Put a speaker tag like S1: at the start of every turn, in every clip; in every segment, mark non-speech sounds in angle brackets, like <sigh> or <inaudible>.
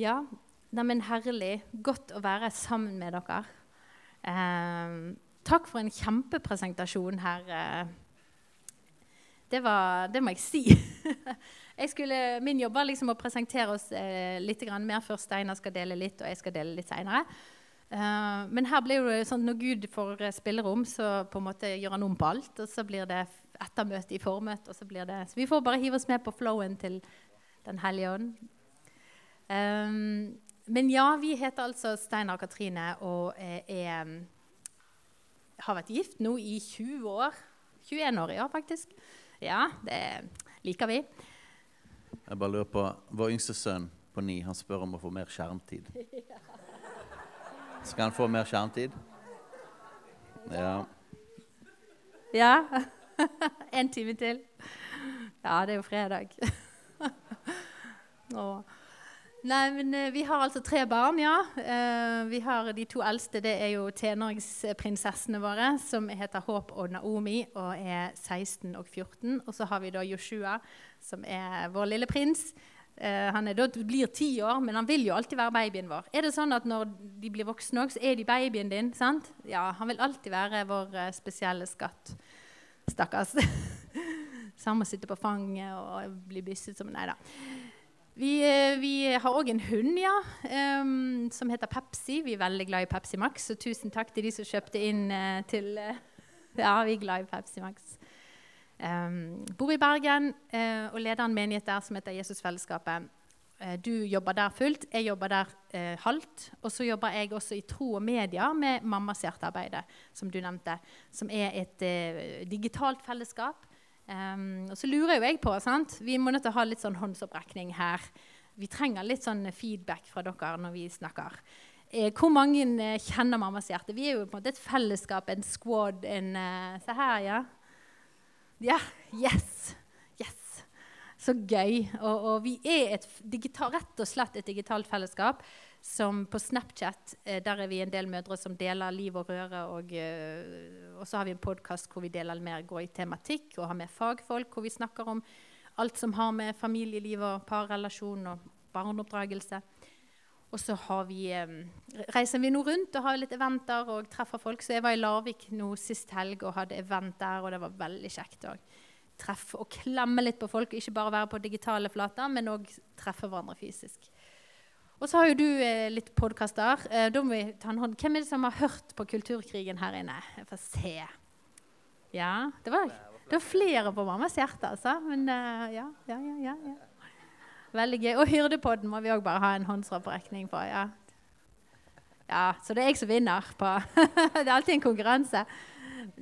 S1: Ja, neimen herlig. Godt å være sammen med dere. Eh, takk for en kjempepresentasjon her. eh. Det, var, det må jeg si. <laughs> jeg skulle, min jobb var liksom å presentere oss eh, litt mer før Steinar skal dele litt, og jeg skal dele litt seinere. Eh, men her blir det sånn når Gud får eh, spillerom, så på en måte gjør han om på alt. Og så blir det ettermøte i formøte. og Så blir det, så vi får bare hive oss med på flowen til Den hellige ånd. Um, men ja, vi heter altså Steinar og Katrine og er, er, har vært gift nå i 20 år. 21 år, ja, faktisk. Ja, det liker vi.
S2: Jeg bare lurer på, Vår yngste sønn på ni han spør om å få mer skjermtid. <laughs> Skal han få mer skjermtid? Ja.
S1: Ja. <laughs> en time til. Ja, det er jo fredag. <laughs> Åh. Nei, men eh, Vi har altså tre barn, ja. Eh, vi har De to eldste det er jo tenåringsprinsessene våre, som heter Håp og Naomi og er 16 og 14. Og så har vi da Joshua, som er vår lille prins. Eh, han da, blir ti år, men han vil jo alltid være babyen vår. Er det sånn at Når de blir voksne, òg, så er de babyen din? sant? Ja, Han vil alltid være vår spesielle skatt. Stakkars. <laughs> Så han må sitte på fanget og bli bysset som Nei da. Vi, eh, vi har òg en hund ja, um, som heter Pepsi. Vi er veldig glad i Pepsi Max, så tusen takk til de som kjøpte inn uh, til uh, <laughs> Ja, vi er glad i Pepsi Max. Um, bor i Bergen uh, og leder en menighet der som heter Jesusfellesskapet. du jobber der fullt, jeg jobber der halvt. Og så jobber jeg også i Tro og Media med Mammas hjertearbeid, som du nevnte. Som er et digitalt fellesskap Um, og så lurer jo jeg på sant? Vi må nødt til å ha litt sånn håndsopprekning her. Vi trenger litt sånn feedback fra dere når vi snakker. Eh, hvor mange eh, kjenner mammas hjerte? Vi er jo på en måte et fellesskap, en squad, en uh, Se her, ja. Ja, yes. Yes. Så gøy. Og, og vi er et digital, rett og slett et digitalt fellesskap som på Snapchat. Eh, der er vi en del mødre som deler liv og røre. Og, eh, og så har vi en podkast hvor vi deler mer, går i tematikk og har med fagfolk hvor vi snakker om alt som har med familieliv og parrelasjon og barneoppdragelse. Og så vi, eh, reiser vi nå rundt og har litt eventer og treffer folk. Så jeg var i Larvik nå sist helg og hadde event der, og det var veldig kjekt å treffe og klemme litt på folk. Ikke bare være på digitale flater, men òg treffe hverandre fysisk. Og så har jo du eh, litt podkaster. Eh, da må vi ta en hånd. Hvem er det som har hørt på Kulturkrigen her inne? Jeg får se. Ja, det var, det var flere på mammas hjerte, altså. Men eh, ja, ja, ja, ja, Veldig gøy. Og Hyrdepodden må vi òg bare ha en håndsopprekning på. Ja. ja, Så det er jeg som vinner på. <laughs> det er alltid en konkurranse.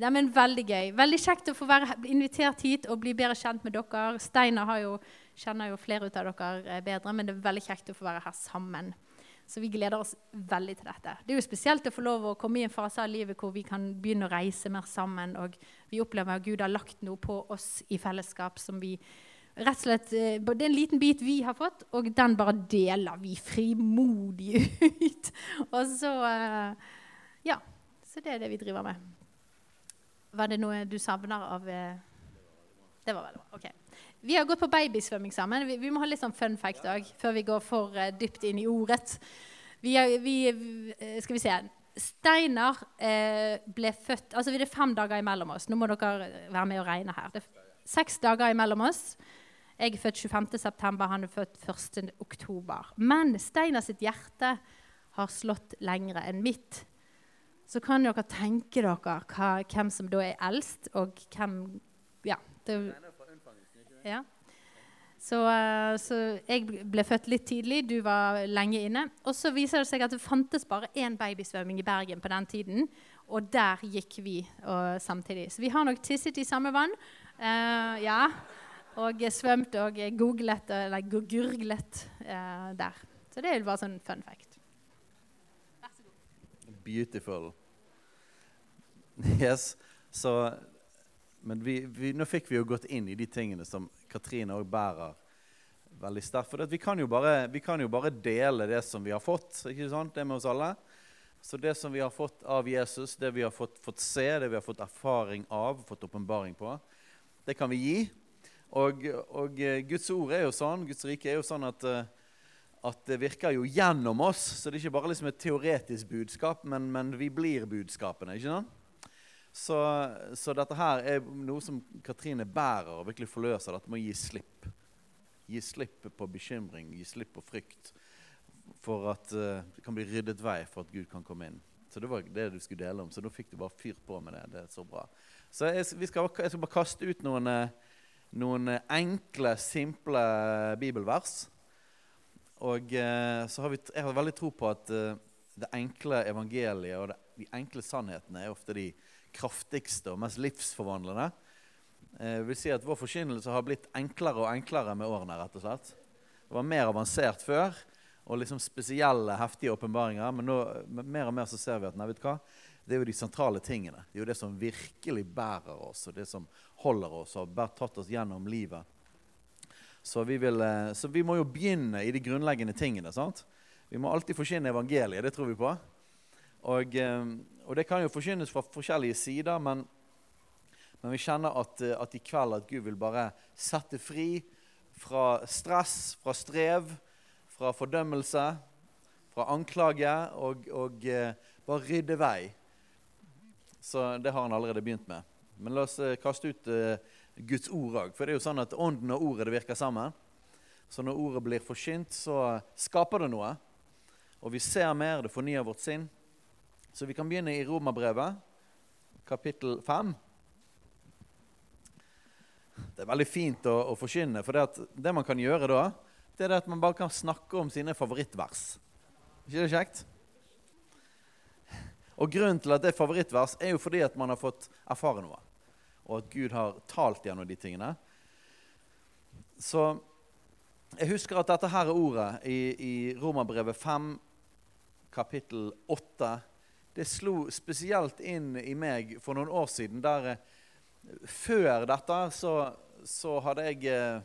S1: Ja, men Veldig gøy. Veldig kjekt å få være invitert hit og bli bedre kjent med dere. Steinar har jo kjenner jo flere ut av dere eh, bedre, men det er veldig kjekt å få være her sammen. Så vi gleder oss veldig til dette. Det er jo spesielt å få lov å komme i en fase av livet hvor vi kan begynne å reise mer sammen. Og vi opplever at Gud har lagt noe på oss i fellesskap som vi rett og slett, eh, Det er en liten bit vi har fått, og den bare deler vi frimodig ut. <laughs> og så eh, Ja. Så det er det vi driver med. Var det noe du savner av Det var veldig bra. ok. Vi har gått på babysvømming sammen. Vi, vi, må ha litt sånn fun fact òg før vi går for uh, dypt inn i ordet. Vi, vi, eh, skal vi se Steinar eh, ble født Altså det er fem dager imellom oss. Nå må dere være med og regne her. Det er seks dager imellom oss. Jeg er født 25.9., han er født 1.10. Men Steinar sitt hjerte har slått lengre enn mitt. Så kan dere tenke dere hva, hvem som da er eldst, og hvem Ja. Det, ja. Så, uh, så, jeg ble født litt tidlig, du var lenge inne. Og så viser det seg at det fantes bare én babysvømming i Bergen på den tiden. Og der gikk vi og, samtidig. Så vi har nok tisset i samme vann. Uh, ja. Og svømt og googlet, eller gurglet der. Så det bare sånn fun fact.
S2: Vær så god. Beautiful. <laughs> Yes. Så men vi, vi, nå fikk vi jo gått inn i de tingene som Katrine òg bærer veldig sterkt. For vi kan, bare, vi, kan jo bare, dele det som vi har fått. ikke sant? Det med oss alle. Så det som vi har fått av Jesus, det vi har fått, fått se, det vi har fått erfaring av, fått åpenbaring på, det kan vi gi. Og, og, eh, Guds ord er jo sånn, Guds rike er jo sånn at, eh, at det virker jo gjennom oss. Så det er ikke bare liksom et teoretisk budskap, men, men vi blir budskapene. ikke sant? Så, så, dette her er noe som Katrine bærer og virkelig forløser. Dette med å gi slipp. Gi slipp på bekymring, gi slipp på frykt. For at uh, det kan bli ryddet vei for at Gud kan komme inn. Så det var det du skulle dele om. Så nå fikk du bare fyrt på med det. Det er så bra. Så jeg, skal, jeg skal bare kaste ut noen, eh, noen enkle, simple bibelvers. Og uh, så har vi, jeg har veldig tro på at uh, det enkle evangeliet og det, de enkle sannhetene er ofte de kraftigste og mest livsforvandlende. Jeg eh, vil si at Vår forkynnelse har blitt enklere og enklere med årene. rett og slett. Det var mer avansert før og liksom spesielle, heftige åpenbaringer. Men nå, mer og mer så ser vi at nei, vet du hva? det er jo de sentrale tingene. Det er jo det som virkelig bærer oss, og det som holder oss og har tatt oss gjennom livet. Så vi, vil, eh, så vi må jo begynne i de grunnleggende tingene. sant? Vi må alltid forkynne evangeliet. Det tror vi på. Og, eh, og det kan jo forkynnes fra forskjellige sider, men, men vi kjenner at, eh, at, i kveld at Gud vil bare sette fri fra stress, fra strev, fra fordømmelse, fra anklage, og, og eh, bare rydde vei. Så det har han allerede begynt med. Men la oss kaste ut Guds ord òg. For det er jo sånn at ånden og ordet det virker sammen. Så når ordet blir forkynt, så skaper det noe. Og vi ser mer, det fornyer vårt sinn. Så vi kan begynne i Romerbrevet, kapittel 5. Det er veldig fint å, å forkynne, for det, det, man kan gjøre da, det er at man bare kan snakke om sine favorittvers. ikke det kjekt? Og Grunnen til at det er favorittvers, er jo fordi at man har fått erfare noe. Og at Gud har talt gjennom de tingene. Så jeg husker at dette her ordet i, i Romerbrevet 5, kapittel 8 det slo spesielt inn i meg for noen år siden. der eh, Før dette så, så hadde jeg eh,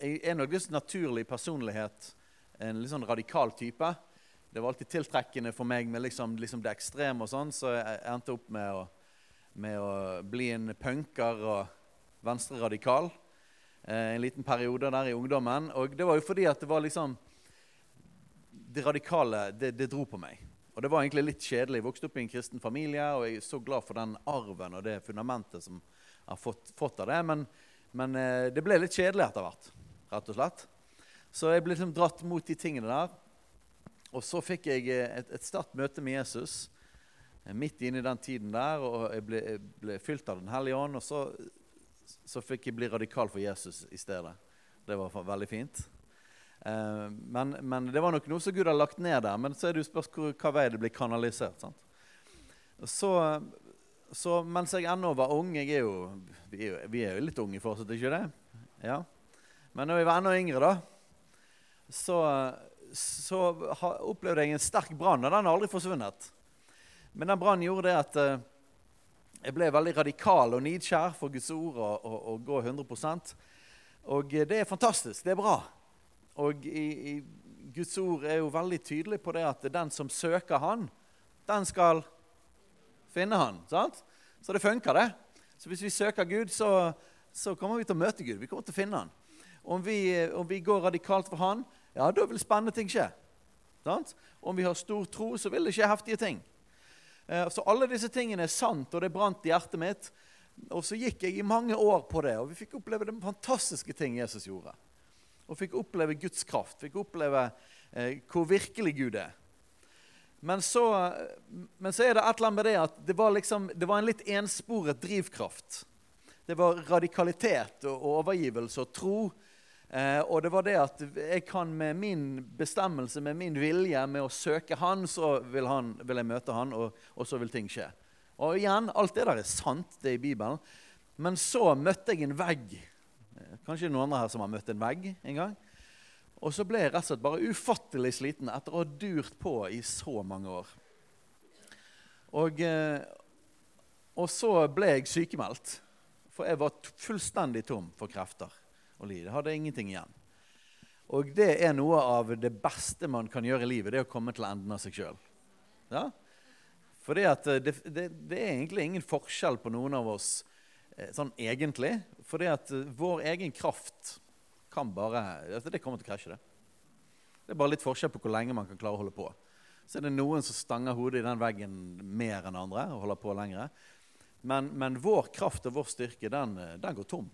S2: Jeg er nok en naturlig personlighet. En litt sånn radikal type. Det var alltid tiltrekkende for meg med liksom, liksom det ekstreme, og sånn, så jeg endte opp med å, med å bli en punker og venstreradikal eh, en liten periode der i ungdommen. Og det var jo fordi at det var liksom Det radikale, det, det dro på meg. Og det var egentlig litt kjedelig. Jeg vokste opp i en kristen familie, og jeg er så glad for den arven og det fundamentet som jeg har fått, fått av det. Men, men, eh, det ble litt kjedelig etter hvert, rett og slett. Så jeg ble liksom dratt mot de tingene der. Og så fikk jeg eh, et, et sterkt møte med Jesus eh, midt inne i den tiden der. Og jeg ble, jeg ble fylt av Den hellige ånd. Og så, så fikk jeg bli radikal for Jesus i stedet. Det var veldig fint. Eh, men, men, det var nok noe som Gud har lagt ned der. Men så er det jo spørsmål hva vei det blir kanalisert. Så, så, mens jeg ennå var ung jeg er jo, vi, er jo, vi er jo litt unge fortsatt, ikke det? Ja. Men når jeg var enda yngre, da, så, så opplevde jeg en sterk brann. Og den har aldri forsvunnet. Men den brannen gjorde det at uh, jeg ble veldig radikal og nidkjær for Guds ord og, og, og gå 100% Og det er fantastisk. Det er bra. Og i, i, Guds ord er jo veldig tydelig på det at den som søker Han, den skal finne Han. sant? Så det funker, det. Så hvis vi søker Gud, så, så kommer vi til å møte Gud. Vi kommer til å finne Han. Om vi, om vi går radikalt for Han, ja, da vil spennende ting skje. Sant? Om vi har stor tro, så vil det skje heftige ting. Eh, så alle disse tingene er sant, og det brant i hjertet mitt. Og så gikk jeg i mange år på det, og vi fikk oppleve de fantastiske ting Jesus gjorde og fikk oppleve Guds kraft. Fikk oppleve eh, hvor virkelig Gud er. Men så, men så, er det et eller annet med det at det var, liksom, det var en litt ensporet drivkraft. Det var radikalitet og overgivelse og tro. Eh, og det var det at jeg kan med min bestemmelse, med min vilje, med å søke Han, så vil, han, vil jeg møte Han, og, og, så vil ting skje. Og igjen, alt det der er sant, det er i Bibelen. Men så møtte jeg en vegg Kanskje noen andre her som har møtt en vegg en gang. Og så ble jeg rett og slett bare ufattelig sliten etter å ha durt på i så mange år. Og, eh, og så ble jeg sykemeldt, for jeg var fullstendig tom for krefter og liv. Jeg hadde ingenting igjen. Og det er noe av det beste man kan gjøre i livet, det er å komme til enden av seg sjøl. Ja? For det, det, det, det, er egentlig ingen forskjell på noen av oss Eh, sånn egentlig. Fordi at eh, vår egen kraft kan bare altså Det kommer til å krasje, det. er bare litt forskjell på hvor lenge man kan klare å holde på. Så er det noen som stanger hodet i den veggen mer enn andre og holder på lenger. Men, men vår kraft og vår styrke, den, den går tom.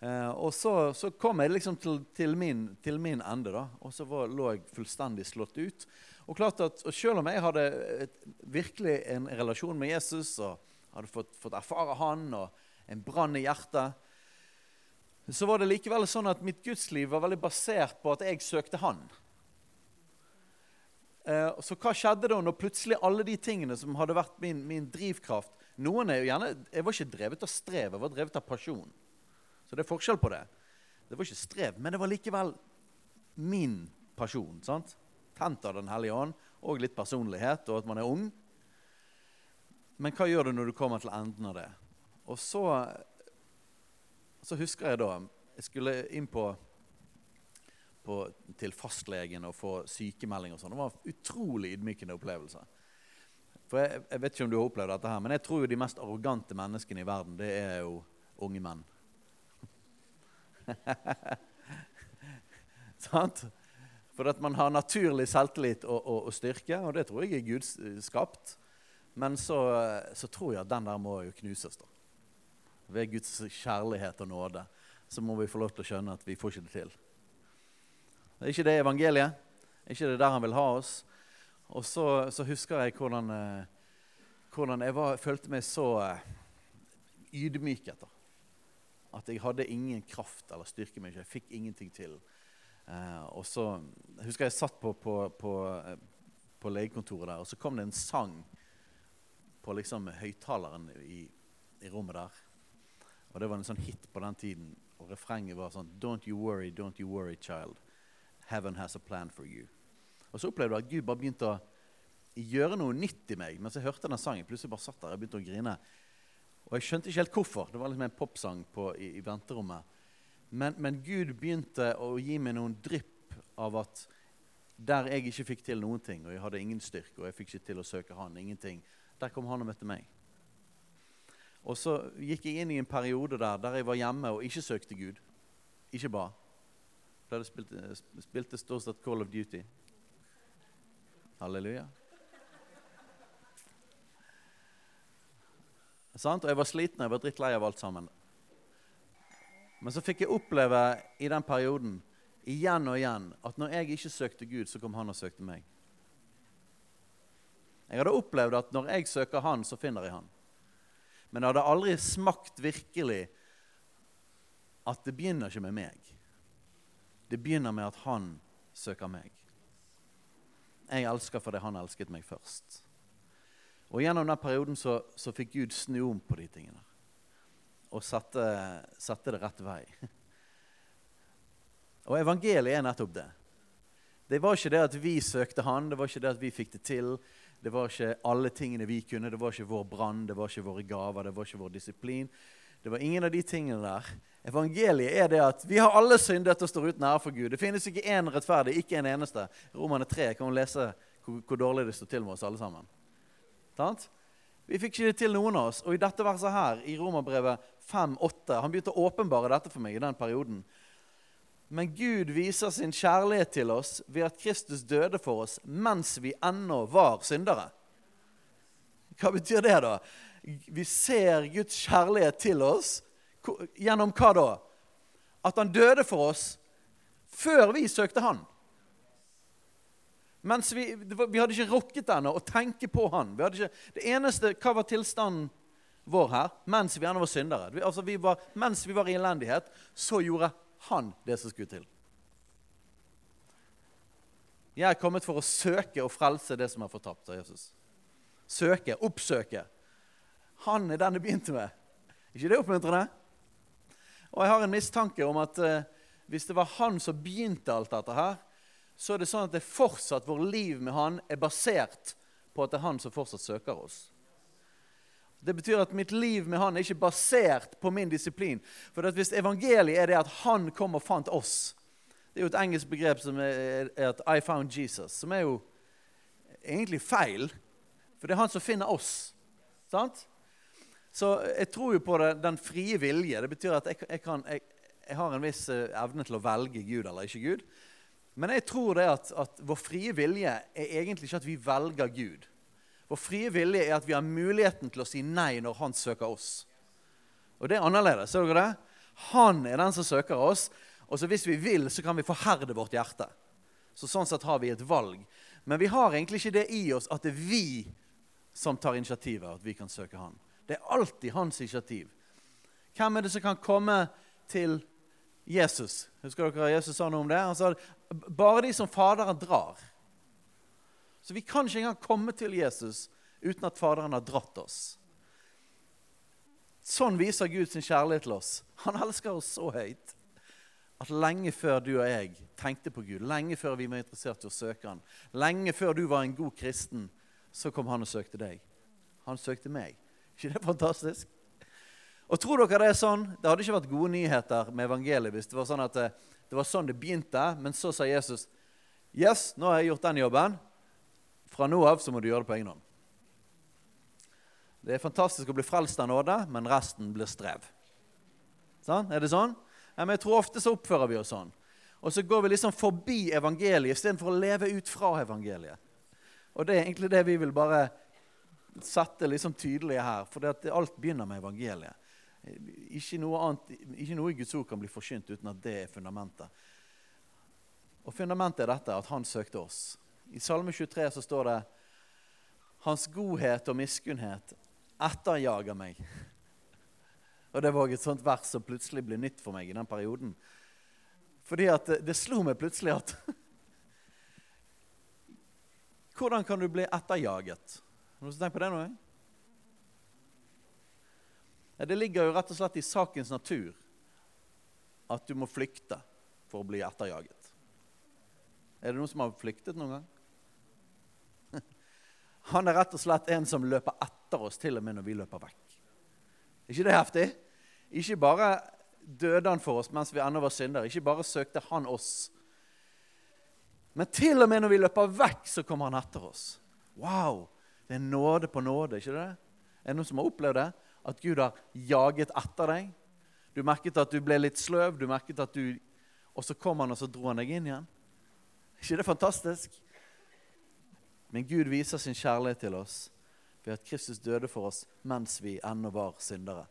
S2: Eh, og så, så, kom jeg liksom til, til, min, til min, ende, da, og så var, lå jeg fullstendig slått ut. Og klart at, og Selv om jeg hadde et, virkelig en relasjon med Jesus og hadde fått, fått erfare han og en brann i hjertet, så var det likevel sånn at mitt gudsliv var veldig basert på at jeg søkte Han. Eh, så hva skjedde da når plutselig alle de tingene som hadde vært min, min drivkraft noen er jo gjerne, Jeg var ikke drevet av strev, jeg var drevet av pasjon. Så det er forskjell på det. Det var ikke strev, men det var likevel min pasjon. sant? Tent av Den hellige ånd og litt personlighet og at man er ung. Men hva gjør du når du kommer til enden av det? Og så så husker jeg da Jeg skulle inn på, på til fastlegen og få sykemelding og sånn. Det var en utrolig ydmykende opplevelse. For jeg, jeg, vet ikke om du har opplevd dette her, men jeg tror jo de mest arrogante menneskene i verden, det er jo unge menn. <laughs> Sant? For at man har naturlig selvtillit og, og, og, styrke, og det tror jeg er gudskapt. Men så, så tror jeg at den der må jo knuses. da ved Guds kjærlighet og nåde, så må vi få lov til å skjønne at vi får ikke det til. Det er ikke det evangeliet. Det Er ikke det der han vil ha oss? Og så, så husker jeg hvordan, eh, hvordan jeg var, følte meg så eh, ydmyk etter. At jeg hadde ingen kraft eller styrke meg. Jeg fikk ingenting til. Eh, og så husker jeg satt på, på, på, på legekontoret der, og så kom det en sang på liksom høyttaleren i, i rommet der. Og det var en sånn hit på den tiden. Og refrenget var sånn Don't you worry, don't you worry, child. Heaven has a plan for you. Og så opplevde jeg at Gud bare begynte å gjøre noe nytt i meg. Mens jeg hørte den sangen, plutselig bare satt der og begynte å grine. Og jeg skjønte ikke helt hvorfor. Det var liksom en popsang på, i, i, venterommet. Men, men, Gud begynte å gi meg noen drypp av at der jeg ikke fikk til noen ting, og jeg hadde ingen styrke, og jeg fikk ikke til å søke Han, ingenting, der kom Han og møtte meg. Og så gikk jeg inn i en periode der der jeg var hjemme og ikke søkte Gud. Ikke ba. Jeg spilte, spilte stort sett Call of Duty. Halleluja. Sant? Og jeg var sliten, jeg var drittlei av alt sammen. Men så fikk jeg oppleve i den perioden igjen og igjen at når jeg ikke søkte Gud, så kom han og søkte meg. Jeg hadde opplevd at når jeg søker Han, så finner jeg Han. Men jeg hadde aldri smakt virkelig at det begynner ikke med meg. Det begynner med at han søker meg. Jeg elsker fordi han elsket meg først. Og Gjennom den perioden så, så fikk Gud snu om på de tingene og sette, sette det rett vei. Og evangeliet er nettopp det. Det var ikke det at vi søkte Han, det var ikke det at vi fikk det til. Det var ikke alle tingene vi kunne, det var ikke vår brann, det var ikke våre gaver, det var ikke vår disiplin. Det var ingen av de tingene der. Evangeliet er det at vi har alle syndet og står uten ære for Gud. Det finnes ikke én rettferdig, ikke en eneste. Romane 3 kan hun lese hvor, hvor, dårlig det står til med oss alle sammen. Tant? Vi fikk ikke det til, noen av oss. Og i dette verset her, i Romerbrevet 5-8 Han begynte å åpenbare dette for meg i den perioden. Men Gud viser sin kjærlighet til oss ved at Kristus døde for oss mens vi ennå var syndere. Hva betyr det, da? Vi ser Guds kjærlighet til oss gjennom hva da? At han døde for oss før vi søkte han. Mens vi, vi hadde ikke rukket ennå å tenke på han. Ikke, det eneste, Hva var tilstanden vår her mens vi ennå var syndere? Altså vi var, mens vi var i elendighet, så gjorde han det som skulle til. Jeg er kommet for å søke og frelse det som er fortapt, sa Jesus. Søke, oppsøke. Han er den det begynte med. ikke det oppmuntrende? Og jeg har en mistanke om at eh, hvis det var han som begynte alt dette her, så er det sånn at det fortsatt vår liv med han er basert på at det er han som fortsatt søker oss. Det betyr at mitt liv med han er ikke basert på min disiplin. For hvis evangeliet er det at han kom og fant oss Det er jo et engelsk begrep som er, at 'I found Jesus', som er jo egentlig feil. For det er han som finner oss. Sant? Så jeg tror jo på det, den frie vilje. Det betyr at jeg, jeg, kan, jeg, jeg har en viss eh, evne til å velge Gud eller ikke Gud. Men jeg tror det at, at vår frie vilje er egentlig ikke at vi velger Gud. Vår frie vilje er at vi har muligheten til å si nei når han søker oss. Og det er annerledes. ser dere det? Han er den som søker oss. Og så hvis vi vil, så kan vi forherde vårt hjerte. Så Sånn sett har vi et valg. Men vi har egentlig ikke det i oss at det er vi som tar initiativet, at vi kan søke han. Det er alltid hans initiativ. Hvem er det som kan komme til Jesus? Husker dere Jesus sa noe om det? Han sa bare de som Faderen drar. Så vi kan ikke engang komme til Jesus uten at Faderen har dratt oss. Sånn viser Gud sin kjærlighet til oss. Han elsker oss så høyt at lenge før du og jeg tenkte på Gud, lenge før vi var interessert i å søke Han, lenge før du var en god kristen, så kom han og søkte deg. Han søkte meg. <laughs> ikke det fantastisk? Og tror dere det er sånn? Det hadde ikke vært gode nyheter med evangeliet hvis det var sånn at det, det var sånn det begynte, men så sa Jesus Yes, nå har jeg gjort den jobben. Fra nå av så må du gjøre det på egen hånd. Det er fantastisk å bli frelst av nåde, men resten blir strev. Sånn? Er det sånn? Ja, men jeg tror ofte så oppfører vi oss sånn. Og så går vi liksom forbi evangeliet istedenfor å leve ut fra evangeliet. Og det er egentlig det vi vil bare sette liksom tydelig her. For alt begynner med evangeliet. Ikke noe, annet, ikke noe i Guds ord kan bli forkynt uten at det er fundamentet. Og fundamentet er dette, at han søkte oss. I Salme 23 så står det Hans godhet og miskunnhet etterjager meg. <laughs> Og Det var et sånt vers som plutselig ble nytt for meg i den perioden. Fordi at det, det slo meg plutselig at <laughs> Hvordan kan du bli etterjaget? Har du tenkt på det nå? Det ligger jo rett og slett i sakens natur at du må flykte for å bli etterjaget. Er det noen som har flyktet noen gang? Han er rett og slett en som løper etter oss til og med når vi løper vekk. Ikke det heftig? Ikke bare døde han for oss mens vi ennå var syndere. Ikke bare søkte han oss. Men til og med når vi løper vekk, så kommer han etter oss. Wow! Det er nåde på nåde, ikke det? Er det noen som har opplevd det? At Gud har jaget etter deg? Du merket at du ble litt sløv, du merket at du Og så kom han, og så dro han deg inn igjen. Er ikke det fantastisk? Men Gud viser sin kjærlighet til oss ved at Kristus døde for oss mens vi ennå var syndere.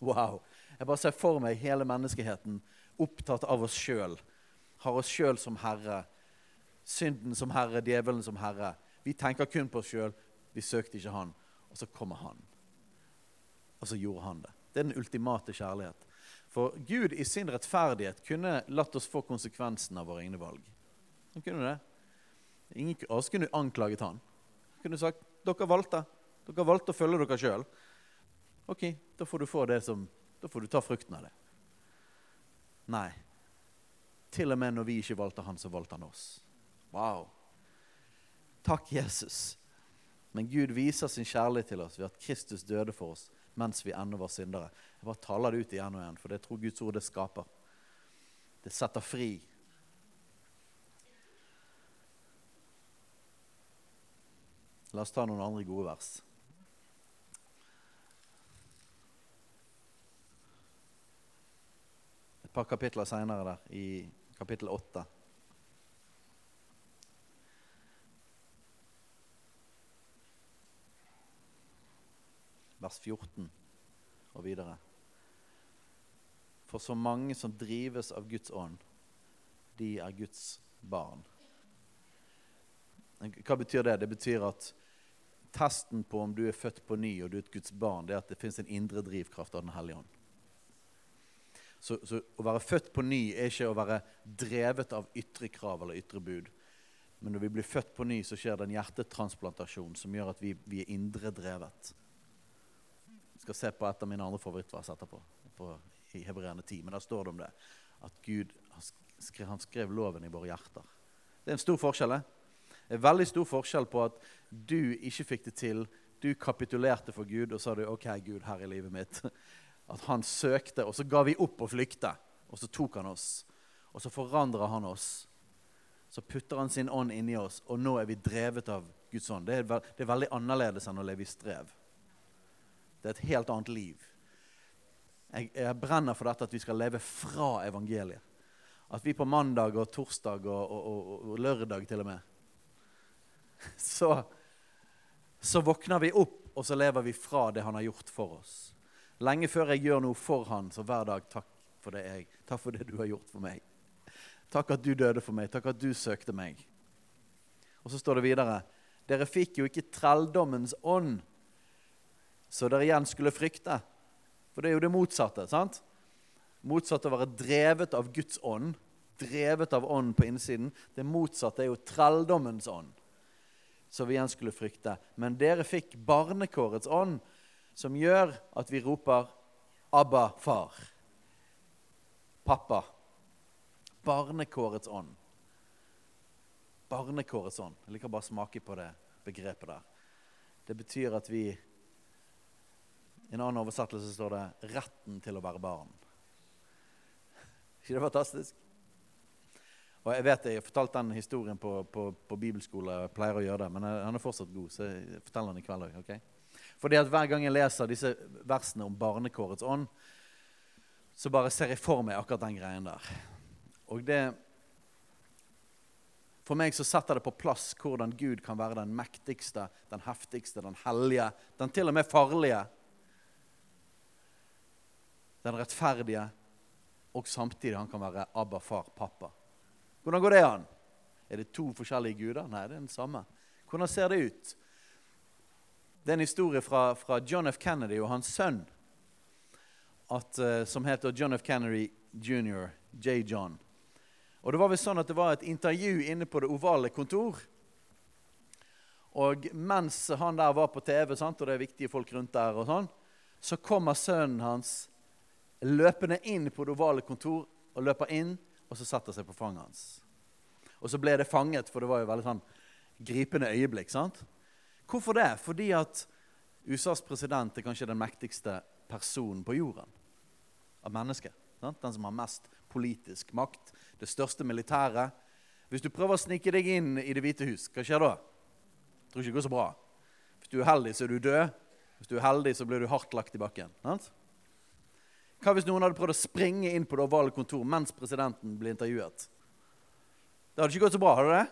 S2: Wow. Jeg bare ser for meg hele menneskeheten opptatt av oss sjøl. Har oss sjøl som herre. Synden som herre, djevelen som herre. Vi tenker kun på oss sjøl. Vi søkte ikke han. Og så kommer han. Og så gjorde han det. Det er den ultimate kjærlighet. For Gud i sin rettferdighet kunne latt oss få konsekvensen av våre egne valg. Han kunne det. Ingen av oss kunne anklaget han. Kunne sagt dere valgte. Dere valgte å følge dere sjøl. OK, da får du få det som Da får du ta frukten av det. Nei. Til og med når vi ikke valgte han, så valgte han oss. Wow. Takk, Jesus. Men Gud viser sin kjærlighet til oss ved at Kristus døde for oss mens vi ennå var syndere. Jeg bare taler det ut igjen og igjen, for det tror Guds ord det skaper. Det setter fri. La oss ta noen andre gode vers. Et par kapitler seinere der, i kapittel 8. Vers 14 og videre. For så mange som drives av Guds ånd, de er Guds barn. Hva betyr det? Det betyr at testen på om du er født på ny og du er et Guds barn, det er at det fins en indre drivkraft av Den hellige ånd. Så, så, å være født på ny er ikke å være drevet av ytre krav eller ytre bud. Men når vi blir født på ny, så skjer det en hjertetransplantasjon som gjør at vi, vi er indre drevet. Jeg skal se på et av mine andre favorittvers etterpå, på, i Hebreerne 10. Men der står det om det. At Gud skrev, han skrev loven i våre hjerter. Det er en stor forskjell. Eh? Det er veldig stor forskjell på at du ikke fikk det til. Du kapitulerte for Gud og sa du, OK, Gud, her i livet mitt. <laughs> At han søkte, og så ga vi opp og flykte. Og så tok han oss. Og så forandrer han oss. Så putter han sin ånd inni oss, og nå er vi drevet av Guds ånd. Det er, det er veldig annerledes enn å leve i strev. Det er et helt annet liv. Jeg, jeg brenner for dette at vi skal leve fra evangeliet. at vi på mandag og torsdag og, og, og, og lørdag til og med <laughs> så, så våkner vi opp, og så lever vi fra det han har gjort for oss. Lenge før jeg gjør noe for han, så hver dag takk for det jeg, takk for det du har gjort for meg. Takk at du døde for meg. Takk at du søkte meg. Og så står det videre Dere fikk jo ikke trelldommens ånd, så dere igjen skulle frykte. For det er jo det motsatte. sant? Motsatt å være drevet av Guds ånd, drevet av ånd på innsiden. Det motsatte er jo trelldommens ånd, så vi igjen skulle frykte. Men dere fikk barnekårets ånd, som gjør at vi roper 'Abba, far'. Pappa. Barnekårets ånd. Barnekårets ånd. Jeg liker bare å smake på det begrepet der. Det betyr at vi I en annen oversettelse står det 'retten til å være barn'. <laughs> ikke det fantastisk? Og Jeg vet jeg har fortalt den historien på, på, på bibelskole, jeg pleier å gjøre det, men han er fortsatt god, så jeg forteller den i kveld òg. Okay? Fordi at Hver gang jeg leser disse versene om barnekårets ånd, så bare ser jeg for meg akkurat den greien der. Og det For meg så setter det på plass hvordan Gud kan være den mektigste, den heftigste, den hellige, den til og med farlige. Den rettferdige, og samtidig han kan være Abba, far, pappa. Hvordan går det an? Er det to forskjellige guder? Nei, det er den samme. Hvordan ser det ut? Det er en historie fra, fra John F. Kennedy og hans sønn, at, uh, som heter John F. Kennedy jr., J. John. Og Det var vel sånn at det var et intervju inne på det ovale kontor. Og mens han der var på TV, sant, og det er viktige folk rundt der, og sånn, så kommer sønnen hans løpende inn på det ovale kontor og løper inn, og så setter seg på fanget hans. Og så ble det fanget, for det var jo veldig sånn gripende øyeblikk. sant? Hvorfor det? Fordi at USAs president er kanskje den mektigste personen på jorden av mennesker. Sant? Den som har mest politisk makt, det største militæret. Hvis du prøver å snike deg inn i Det hvite hus, hva skjer da? Jeg tror ikke det går så bra. Hvis du er heldig, så er du død. Hvis du er heldig, så blir du hardt lagt i bakken. Sant? Hva hvis noen hadde prøvd å springe inn på det ovale kontor mens presidenten ble intervjuet? Det hadde ikke gått så bra, hadde det?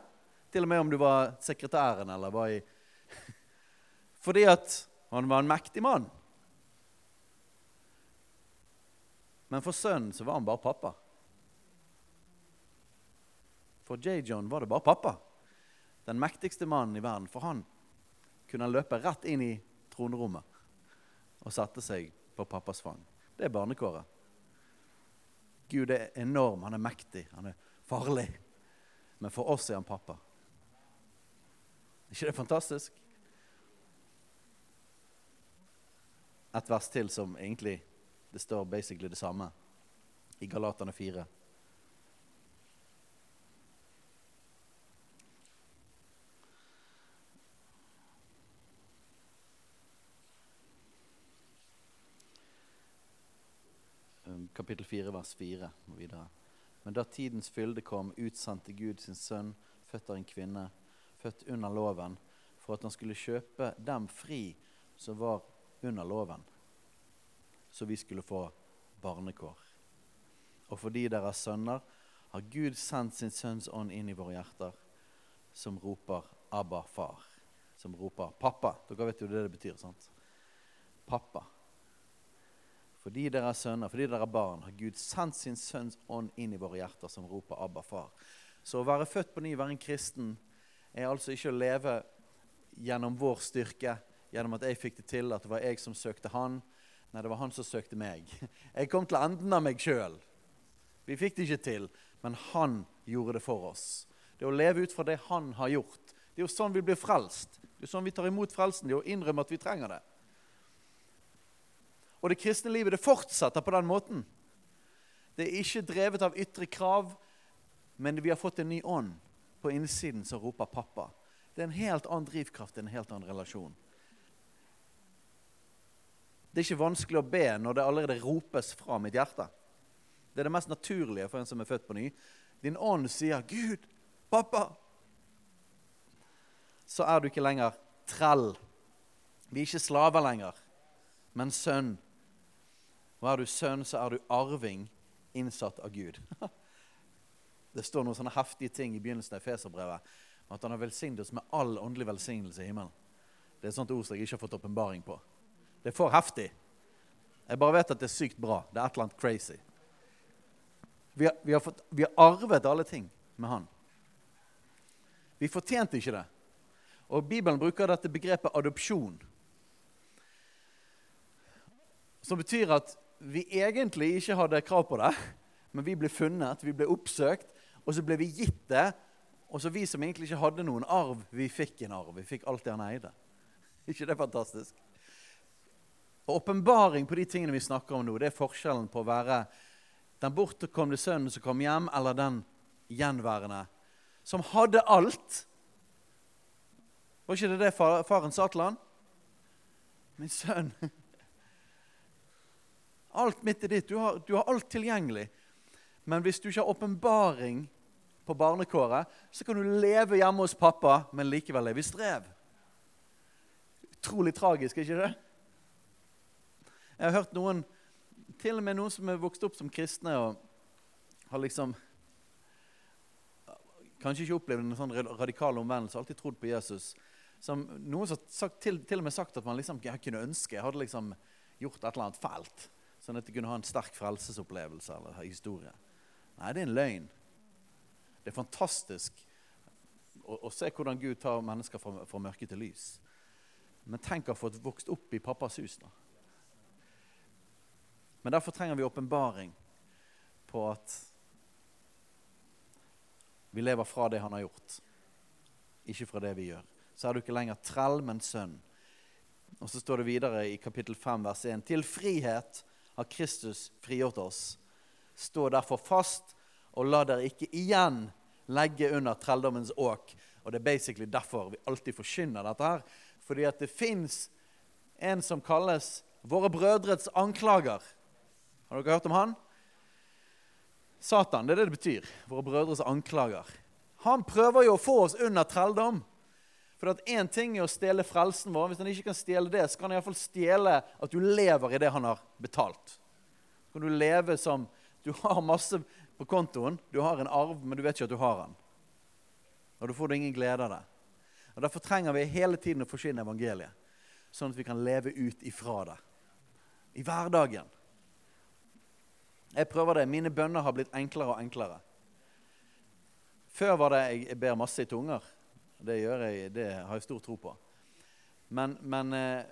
S2: Til og med om du var sekretæren eller var i <laughs> Fordi at han var en mektig mann. Men for sønnen så var han bare pappa. For J. John var det bare pappa. Den mektigste mannen i verden. For han kunne løpe rett inn i tronrommet og sette seg på pappas fang. Det er barnekåret. Gud er enorm, han er mektig, han er farlig. Men for oss er han pappa. Ikke det fantastisk? Et vers til som egentlig det står basically det samme i Galatane 4. Um, kapittel 4, vers 4 og videre. Men da tidens fylde kom, utsendte Gud sin sønn, født av en kvinne, født under loven, for at han skulle kjøpe dem fri som var under loven så vi skulle få barnekår. Og fordi dere er sønner, har Gud sendt sin sønns ånd inn i våre hjerter, som roper 'Abba, far'. Som roper 'pappa'. Dere vet jo det det betyr, sant? Pappa. Fordi dere er sønner, fordi dere er barn, har Gud sendt sin sønns ånd inn i våre hjerter, som roper 'Abba, far'. Så å være født på ny, være en kristen, er altså ikke å leve gjennom vår styrke, gjennom at jeg fikk det til, at det var jeg som søkte Han, Nei, det var han som søkte meg. <laughs> Jeg kom til enden av meg sjøl. Vi fikk det ikke til, men han gjorde det for oss. Det å leve ut fra det han har gjort. Det er jo sånn vi blir frelst. Det er jo sånn vi tar imot frelsen. Det er å innrømme at vi trenger det. Og det kristne livet det fortsetter på den måten. Det er ikke drevet av ytre krav, men vi har fått en ny ånd på innsiden som roper 'pappa'. Det er en helt annen drivkraft, en helt annen relasjon. Det er ikke vanskelig å be når det allerede ropes fra mitt hjerte. Det er det mest naturlige for en som er født på ny. Din ånd sier 'Gud, pappa'. Så er du ikke lenger trell. Vi er ikke slaver lenger, men sønn. Og er du sønn, så er du arving innsatt av Gud. <laughs> Det står noen sånne heftige ting i begynnelsen av Feserbrevet. At han har velsignet oss med all åndelig velsignelse i himmelen. Det er et sånt ord som jeg ikke har fått åpenbaring på. Det er for heftig. Jeg bare vet at det er sykt bra. Det er et eller annet crazy. Vi har, vi har, fått, vi har arvet alle ting med han. Vi fortjente ikke det. Og Bibelen bruker dette begrepet adopsjon. Som betyr at vi egentlig ikke hadde krav på det, men vi ble funnet, vi ble oppsøkt, og så ble vi gitt det. Og så vi som egentlig ikke hadde noen arv, vi fikk en arv. Vi fikk alt det han eide. <laughs> ikke det er fantastisk? Og Åpenbaring på de tingene vi snakker om nå, det er forskjellen på å være den bortkomne sønnen som kom hjem, eller den gjenværende som hadde alt. Var ikke det det faren sa til han? Min sønn Alt midt i ditt. Du har, du har alt tilgjengelig. Men hvis du ikke har åpenbaring på barnekåret, så kan du leve hjemme hos pappa, men likevel leve i strev. Utrolig tragisk, ikke det? Jeg har hørt noen, til og med noen som er vokst opp som kristne og har liksom Kanskje ikke opplevd en sånn radikal omvendelse, alltid trodd på Jesus. Som noen har til, til, og med sagt at man liksom, jeg kunne ønske jeg hadde liksom gjort et eller annet fælt. Sånn at de kunne ha en sterk frelsesopplevelse eller historie. Nei, det er en løgn. Det er fantastisk å, å se hvordan Gud tar mennesker fra, fra mørke til lys. Men tenk å ha fått vokst opp i pappas hus. da. Men derfor trenger vi åpenbaring på at vi lever fra det han har gjort, ikke fra det vi gjør. Så er du ikke lenger trell, men sønn. Og så står det videre i kapittel 5, vers 1.: Til frihet har Kristus frigjort oss. Stå derfor fast og la dere ikke igjen legge under trelldommens åk. Og Det er basically derfor vi alltid forkynner dette. her. Fordi at det fins en som kalles våre brødrets anklager. Har dere hørt om han? Satan, det er det det betyr. Våre brødres anklager. Han prøver jo å få oss under trelldom. For at Én ting er å stjele frelsen vår. Hvis han ikke kan stjele det, så kan han iallfall stjele at du lever i det han har betalt. Så kan du leve som Du har masse på kontoen. Du har en arv, men du vet ikke at du har den. Og da får du ingen glede av det. Og Derfor trenger vi hele tiden å forsyne evangeliet, sånn at vi kan leve ut ifra det. I hverdagen. Jeg prøver det. Mine bønner har blitt enklere og enklere. Før var det jeg ber masse i tunger. Det, jeg, det har jeg stor tro på. Men, men, eh,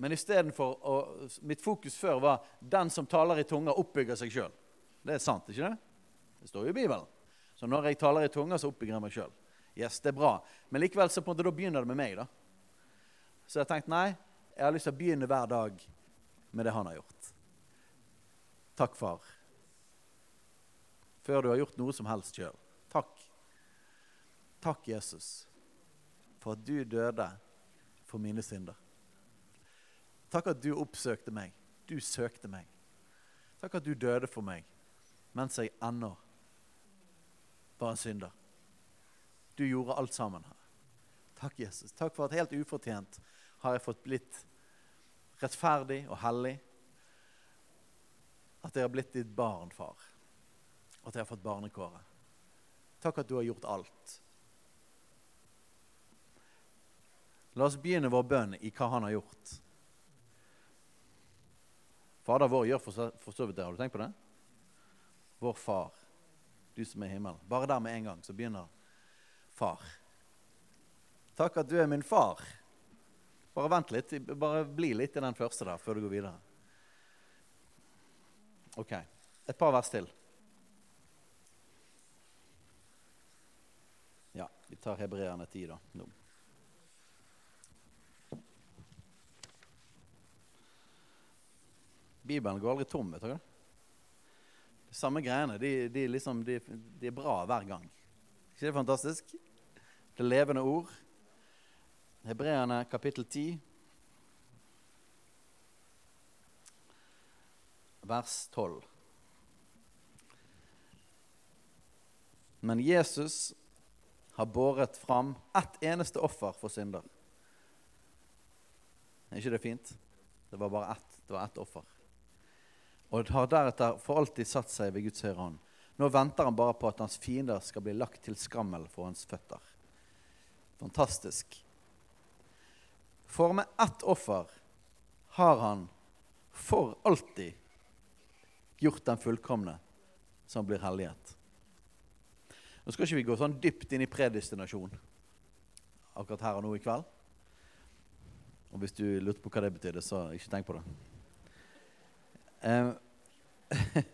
S2: men istedenfor Mitt fokus før var 'den som taler i tunga, oppbygger seg sjøl'. Det er sant, ikke det? Det står jo i Bibelen. Så når jeg taler i tunga, så oppbygger jeg meg sjøl. Yes, det er bra. Men likevel så på en måte da begynner det med meg. da. Så jeg har tenkt nei, jeg har lyst til å begynne hver dag med det han har gjort. Takk, far. Før du har gjort noe som helst sjøl. Takk. Jesus, for at du døde for mine synder. Takk at du oppsøkte meg. Du søkte meg. Takk at du døde for meg mens jeg ennå var en synder. Du gjorde alt sammen her. Takk, Jesus. Takk for at helt ufortjent har jeg fått blitt rettferdig og hellig. At jeg har blitt ditt barn, far. At jeg har fått barnekåret. Takk at du har gjort alt. La oss begynne vår bønn i hva han har gjort. Fader vår gjør for så vidt det. Har du tenkt på det? Vår far, du som er i himmelen. Bare der med en gang så begynner far. Takk at du er min far. Bare vent litt. Bare bli litt i den første der før du går videre. OK. Et par vers til. Ja, vi tar hebreerne tid da, nå. Bibelen går aldri tom. vet dere. De samme greiene. De, de, liksom, de, er bra hver gang. ikke det fantastisk? Det levende ord. Hebreerne kapittel 10, vers 12. Men Jesus har båret fram ett eneste offer for synder. Er ikke det fint? Det var bare ett. Det var ett offer og har deretter for alltid satt seg ved Guds høyre hånd. Nå venter han bare på at hans fiender skal bli lagt til skammel for hans føtter. Fantastisk. For med ett offer har han for alltid gjort den fullkomne som blir hellighet. Nå skal ikke vi gå sånn dypt inn i predestinasjon akkurat her og nå i kveld. Og hvis du lurte på hva det betydde, så ikke tenk på det. Eh, <laughs>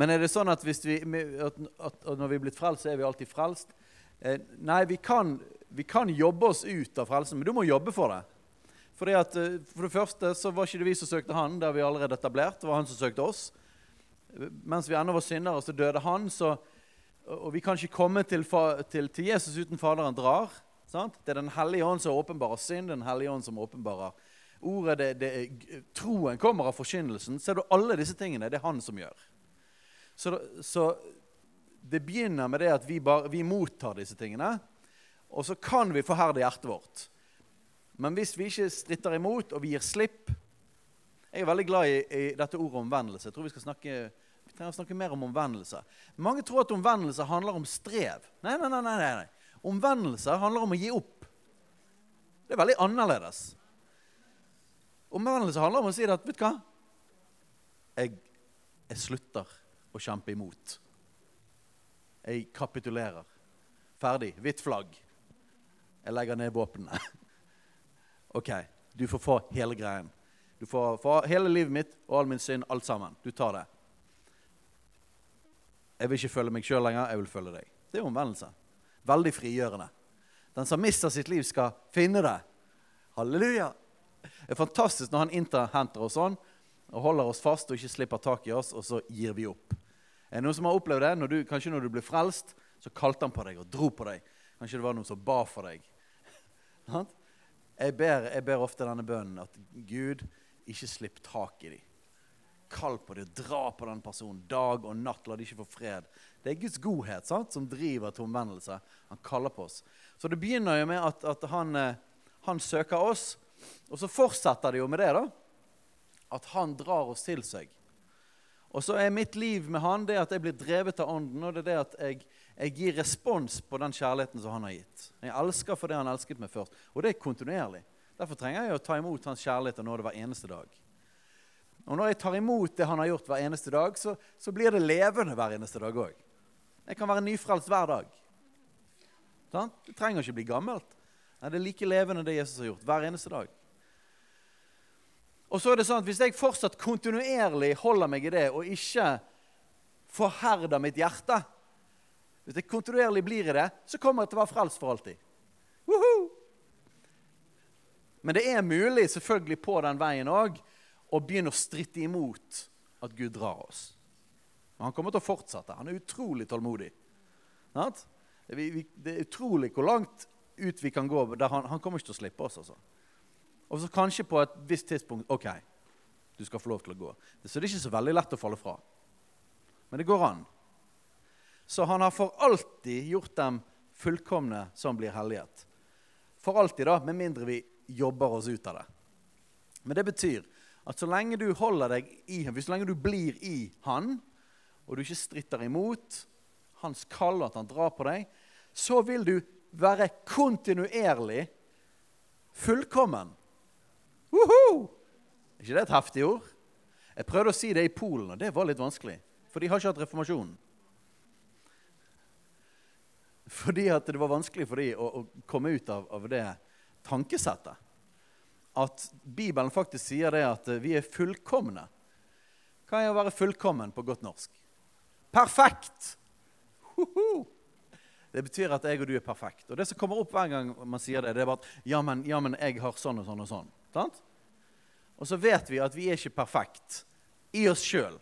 S2: Men er det sånn at, vi, at, når vi er blitt frelst, så er vi alltid frelst? Eh, nei, vi kan, vi kan, jobbe oss ut av frelsen, men du må jobbe for det. Fordi at, eh, for det første så var ikke det vi som søkte han, det har vi allerede etablert. Det var han som søkte oss. Mens vi ennå var syndere, så døde han. Så, og vi kan ikke komme til, til, til Jesus uten Faderen drar. Sant? Det er Den hellige ånd som åpenbarer synd, Den hellige ånd som åpenbarer ordet. Det, det, troen kommer av forkynnelsen. Ser du alle disse tingene? Det er han som gjør. Så, så, det begynner med det at vi, bare, vi, mottar disse tingene. Og så kan vi forherde hjertet vårt. Men hvis vi ikke stritter imot, og vi gir slipp Jeg er veldig glad i, i dette ordet omvendelse. Jeg tror vi skal snakke, vi trenger å snakke mer om omvendelse. Mange tror at omvendelse handler om strev. Nei, nei, nei. nei, nei. Omvendelse handler om å gi opp. Det er veldig annerledes. Omvendelse handler om å si at vet du hva? Jeg, jeg slutter å kjempe imot. Jeg kapitulerer. Ferdig. Hvitt flagg. Jeg legger ned våpnene. <laughs> OK, du får få hele greien. Du får få hele livet mitt og all min synd, alt sammen. Du tar det. Jeg vil ikke følge meg sjøl lenger, jeg vil følge deg. Det er omvendelse. Veldig frigjørende. Den som mister sitt liv, skal finne det. Halleluja! Det er fantastisk når han innhenter oss sånn og holder oss fast og ikke slipper tak i oss, og så gir vi opp. Er det noen som har opplevd det? Når du, kanskje når du ble frelst, så kalte han på deg og dro på deg. Kanskje det var noen som ba for deg. <laughs> jeg, ber, jeg ber ofte denne bønnen at Gud, ikke slipp tak i dem. Kall på dem, dra på den personen dag og natt. La dem ikke få fred. Det er Guds godhet sant, som driver til omvendelse. Han kaller på oss. Så det begynner jo med at, at han, eh, han, søker oss, og så fortsetter det jo med det. da, At han drar oss til seg. Og så er mitt liv med han det at jeg blir drevet av Ånden, og det er det at jeg, jeg, gir respons på den kjærligheten som han har gitt. Jeg elsker for det han elsket meg først. Og det er kontinuerlig. Derfor trenger jeg å ta imot hans kjærlighet og nå det hver eneste dag. Og når jeg tar imot det han har gjort hver eneste dag, så, så blir det levende hver eneste dag òg. Jeg kan være nyfrelst hver dag. Sant? Det trenger ikke bli gammelt. Nei, det er like levende det Jesus har gjort hver eneste dag. Og så er det sånn at Hvis jeg fortsatt kontinuerlig holder meg i det og ikke forherder mitt hjerte Hvis jeg kontinuerlig blir i det, så kommer jeg til å være frelst for alltid. Woohoo! Men det er mulig selvfølgelig på den veien òg å begynne å stritte imot at Gud drar oss. Men han kommer til å fortsette. Han er utrolig tålmodig. Det er utrolig hvor langt ut vi kan gå. Han, han, kommer ikke til å slippe oss. altså. Og så kanskje på et visst tidspunkt OK, du skal få lov til å gå. Så det er ikke så veldig lett å falle fra. Men det går an. Så han har for alltid gjort dem fullkomne som blir hellighet. For alltid, da, med mindre vi jobber oss ut av det. Men det betyr at så lenge du holder deg i ham, så lenge du blir i han, og du ikke stritter imot hans kall og at han drar på deg, så vil du være kontinuerlig fullkommen. Woohoo! Er ikke det et heftig ord? Jeg prøvde å si det i Polen, og det var litt vanskelig. For de har ikke hatt reformasjonen. Fordi at det var vanskelig for dem å, å, komme ut av, av, det tankesettet. At Bibelen faktisk sier det at vi er fullkomne. Hva er å være fullkommen på godt norsk? Perfekt! Woohoo! Det betyr at jeg og du er perfekt. Og det som kommer opp hver gang man sier det, det er bare at ja, men, ja, men jeg har sånn og sånn og sånn. Sant? Og så vet vi at vi er ikke perfekt i oss sjøl.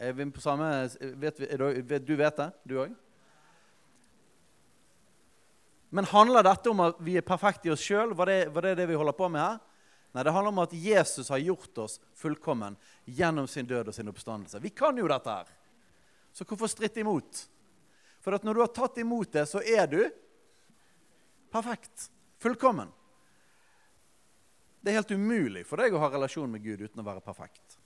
S2: Du vet det, du òg? Men handler dette om at vi er perfekte i oss sjøl? Var, var, det det vi holder på med her? Nei, det handler om at Jesus har gjort oss fullkommen gjennom sin død og sin oppstandelse. Vi kan jo dette her. Så hvorfor stritte imot? For at når du har tatt imot det, så er du perfekt. Fullkommen. Det er helt umulig for deg å ha relasjon med Gud uten å være perfekt.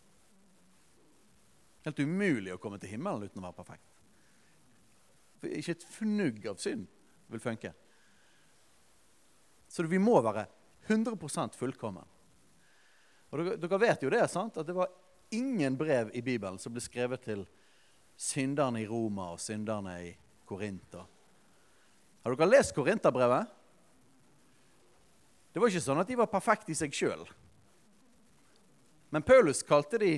S2: Helt umulig å komme til himmelen uten å være perfekt. For ikke et fnugg av synd vil funke. Så vi må være 100% fullkommen. Og dere, dere, vet jo det, sant? at det var ingen brev i Bibelen som ble skrevet til synderne i Roma og synderne i Korint. Har dere lest Korinterbrevet? Det var ikke sånn at de var perfekte i seg sjøl. Men Paulus kalte de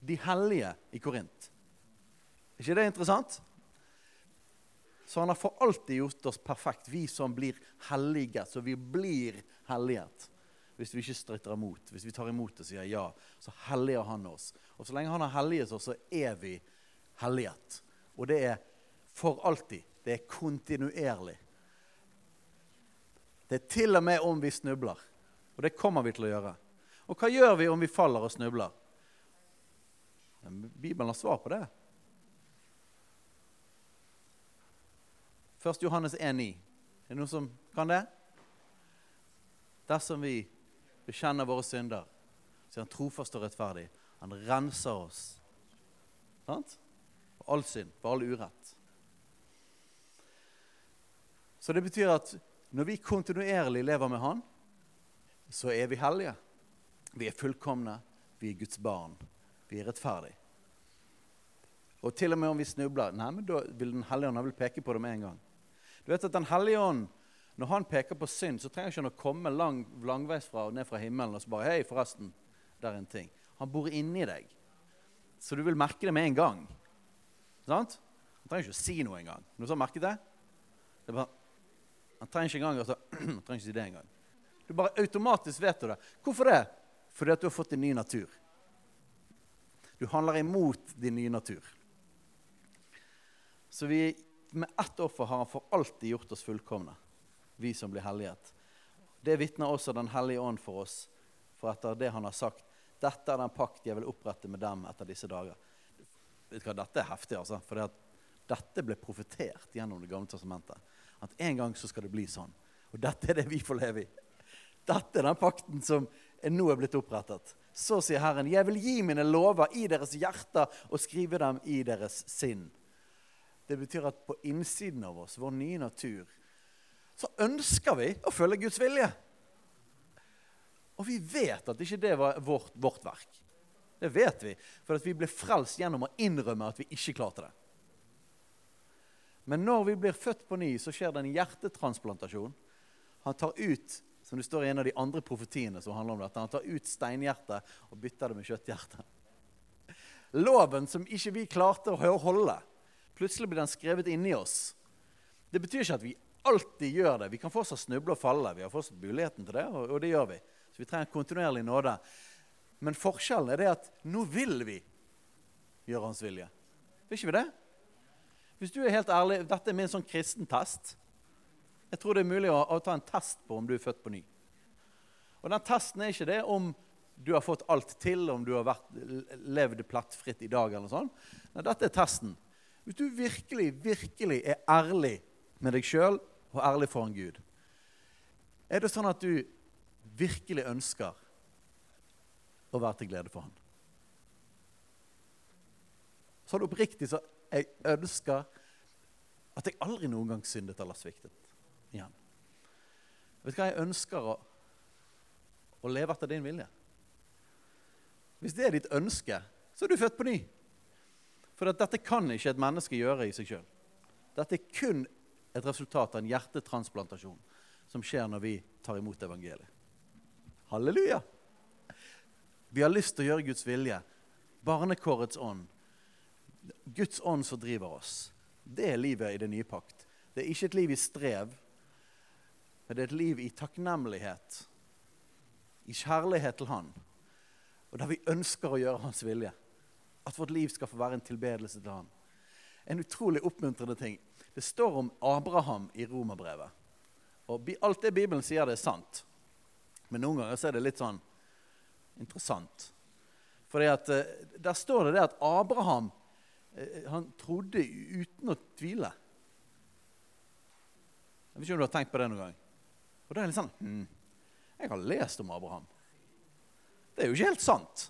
S2: de hellige i Korint. Er ikke det interessant? Så han har for alltid gjort oss perfekt, vi som blir hellige. Så vi blir helliget hvis vi ikke stritter imot. Hvis vi tar imot og sier ja, så helliger han oss. Og så lenge han har helliget oss, så er vi helliget. Og det er for alltid. Det er kontinuerlig. Det er til og med om vi snubler. Og det kommer vi til å gjøre. Og hva gjør vi om vi faller og snubler? Bibelen har svar på det. 1. Johannes 1,9. Er det noen som kan det? Dersom vi bekjenner våre synder, så er han trofast og rettferdig. Han renser oss sant? for all synd, for all urett. Så det betyr at når vi kontinuerlig lever med Han, så er vi hellige. Vi er fullkomne. Vi er Guds barn. Vi er rettferdige. Og til og med om vi snubler, nei, men da vil Den hellige ånd peke på det med en gang. Du vet at Den hellige ånd, når han peker på synd, så trenger ikke han å komme lang, langveis fra, ned fra himmelen og så bare Hei, forresten, der er en ting. Han bor inni deg. Så du vil merke det med en gang. Sant? Han trenger ikke å si noe engang. Noen som har merket det? det er bare, han trenger ikke engang altså, <clears throat> han trenger ikke si det engang. Du bare automatisk vet du det. Hvorfor det? Fordi at du har fått din ny natur. Du handler imot din nye natur. Så vi med ett offer har han for alltid gjort oss fullkomne, vi som blir helliget. Det vitner også Den hellige ånd for oss, for etter det han har sagt. Dette er den pakt jeg vil opprette med dem etter disse dager. Vet du hva, Dette er heftig, altså. For dette ble profetert gjennom Det gamle testamentet. At en gang så skal det bli sånn. Og dette er det vi får leve i. Dette er den pakten som nå er blitt opprettet. Så sier Herren, jeg vil gi mine lover i deres hjerter og skrive dem i deres sinn. Det betyr at på innsiden av oss, vår nye natur, så ønsker vi å følge Guds vilje. Og vi vet at ikke det var vårt, vårt verk. Det vet vi, for vi ble frelst gjennom å innrømme at vi ikke klarte det. Men når vi blir født på ny, så skjer det en hjertetransplantasjon. Han tar ut som det står i en av de andre profetiene som handler om dette, han tar ut steinhjertet og bytter det med kjøtthjertet. Loven som ikke vi klarte å holde, Plutselig blir den skrevet inni oss. Det betyr ikke at vi alltid gjør det. Vi kan fortsatt snuble og falle. Vi har fortsatt muligheten til det, og, det gjør vi. Så vi trenger kontinuerlig nåde. Men forskjellen er det at nå vil vi gjøre Hans vilje. Vil ikke vi det? Hvis du er helt ærlig, Dette er min sånn kristen test. Jeg tror det er mulig å, ta en test på om du er født på ny. Og den testen er ikke det om du har fått alt til, om du har vært, levd plettfritt i dag. eller noe sånt. Nei, dette er testen. Hvis du virkelig, virkelig er ærlig med deg sjøl og ærlig foran Gud, er det sånn at du virkelig ønsker å være til glede for Han? Så det oppriktig så jeg ønsker at jeg aldri noen gang syndet eller sviktet igjen. Vet du hva jeg ønsker å, å leve etter din vilje? Hvis det er ditt ønske, så er du født på ny. For dette kan ikke et menneske gjøre i seg sjøl. Dette er kun et resultat av en hjertetransplantasjon som skjer når vi tar imot evangeliet. Halleluja! Vi har lyst til å gjøre Guds vilje. Barnekårets ånd. Guds ånd som driver oss. Det er livet i det nye pakt. Det er ikke et liv i strev, men det er et liv i takknemlighet. I kjærlighet til Han. Og der vi ønsker å gjøre Hans vilje. At vårt liv skal få være en tilbedelse til Han. En utrolig oppmuntrende ting. Det står om Abraham i romerbrevet. Og alt det Bibelen sier, det er sant. Men noen ganger er det litt sånn interessant. For uh, der står det det at Abraham han trodde uten å tvile. Jeg vet ikke om du har tenkt på det noen gang. Og da er det litt sånn hm, Jeg har lest om Abraham. Det er jo ikke helt sant.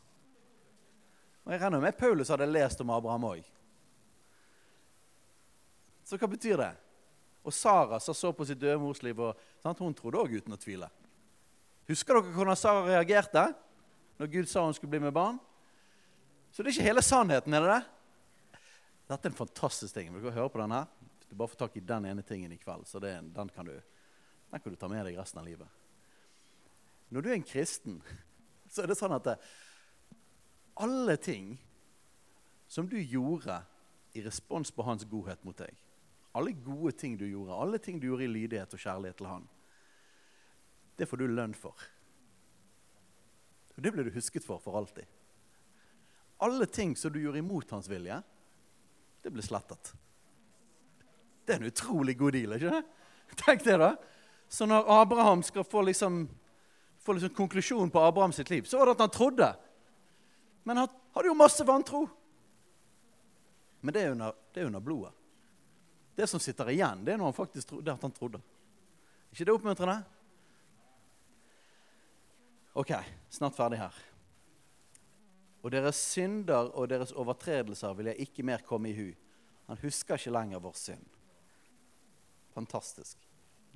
S2: Og jeg regner med Paulus hadde lest om Abraham òg. Så hva betyr det? Og Sara som så på sitt døde mors liv, og, sant? hun trodde òg uten å tvile. Husker dere hvordan Sara reagerte når Gud sa hun skulle bli med barn? Så det er ikke hele sannheten, er det det? Dette er en fantastisk ting. Vil dere høre på den her? Du bare får tak i den ene tingen i kveld, så det, den, kan du, den kan du ta med deg resten av livet. Når du er en kristen, <laughs> så er det sånn at det, alle ting som du gjorde i respons på hans godhet mot deg alle gode ting du gjorde, alle ting du gjorde i lydighet og kjærlighet til han, det får du lønn for. Og Det blir du husket for for alltid. Alle ting som du gjorde imot hans vilje, det blir slettet. Det er en utrolig god deal, ikke det? Tenk det, da. Så når Abraham skal få liksom, få liksom konklusjonen på Abraham sitt liv, så var det at han trodde. Men han hadde jo masse vantro. Men det er under, det er under blodet. Det som sitter igjen, det er når han faktisk tro, det at han trodde. ikke det oppmuntrende? Ok, snart ferdig her. Og deres synder og deres overtredelser vil jeg ikke mer komme i hu. Han husker ikke lenger vår synd. Fantastisk.